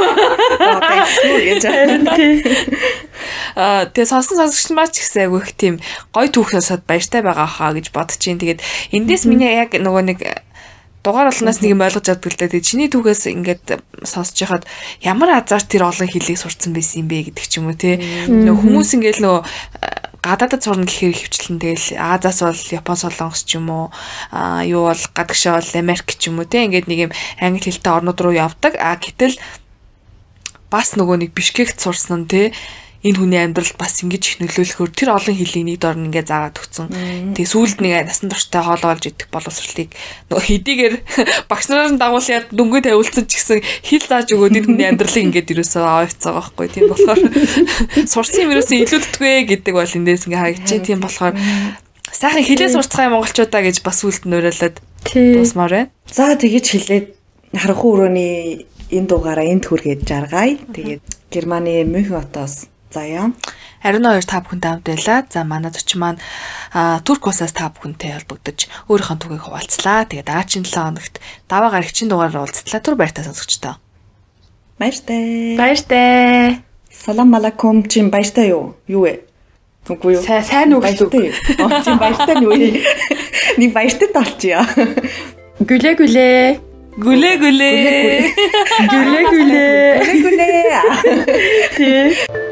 Аа тэгээ сонсон сонсогч маань ч гэсэн айгүй их тийм гой түүх сонсоод баяртай байгаа хаа гэж бодож чинь. Тэгээд эндээс миний яг нөгөө нэг дугаар болноос нэг юм ойлгож чаддаг л да. Тэгээ чиний түүхээс ингээд сонсож яхад ямар азар тэр олон хэлийг сурцсан байсан юм бэ гэдэг ч юм уу те. Нөгөө хүмүүс ингээд нөгөө гадаадд сурна гэхээр хөвчлэн тэгэл Азаас бол Япон солонгос ч юм уу а юу бол гадагшаа бол Америк ч юм уу те ингээд нэг юм англи хэлтэй орнууд руу явдаг а гэтэл бас нөгөө нэг бишкект сурсан нь те энэ хүний амьдралд бас ингэж их нөлөөлөхөөр тэр олон хэлийг нэг дор ингээ заагаад өгсөн. Тэгээ сүүлд нэг насан турштай хоолоо олж идэх боловсролыг нөгөө хэдийгээр багш нарын дагуулад дүнгээ тавиулсан ч гэсэн хэл зааж өгөөд энэ хүний амьдралыг ингээд юусоо аваацгаа байхгүй. Тийм болохоор сурсан юм юусоо илүүддэгвэ гэдэг бол эндээс ингээ харагдчихэ. Тийм болохоор сайхан хэлээ сурцгаа монголчуудаа гэж бас үлд нөөрөлөд дуусмаар байна. За тэгэж хэлээд харанхуй өрөөний энэ дугаараа энд хүргээд жаргая. Тэгээд Германы Мюнхен хотоос заяа. Харин 2 5 хүнтэй хамт байлаа. За манай зочин маань Турк улсаас 5 хүнтэй холбогдож өөрийнхөө түгийг хуваалцлаа. Тэгээд аачин 7 хоногт даваа гарагчин дугаараар уулзлаа. Түр баяртай сонсогчдоо. Баяртай. Баяртай. Салам алейкум чин баяртай юу? Юу вэ? Үгүй юу. Сайн сайн уу гэж үү? Оо чин баяртай юу? Ни баяртай талчия. Гүлэ гүлэ. Гүлэ гүлэ. Гүлэ гүлэ. Гүлэ гүлэ. Тий.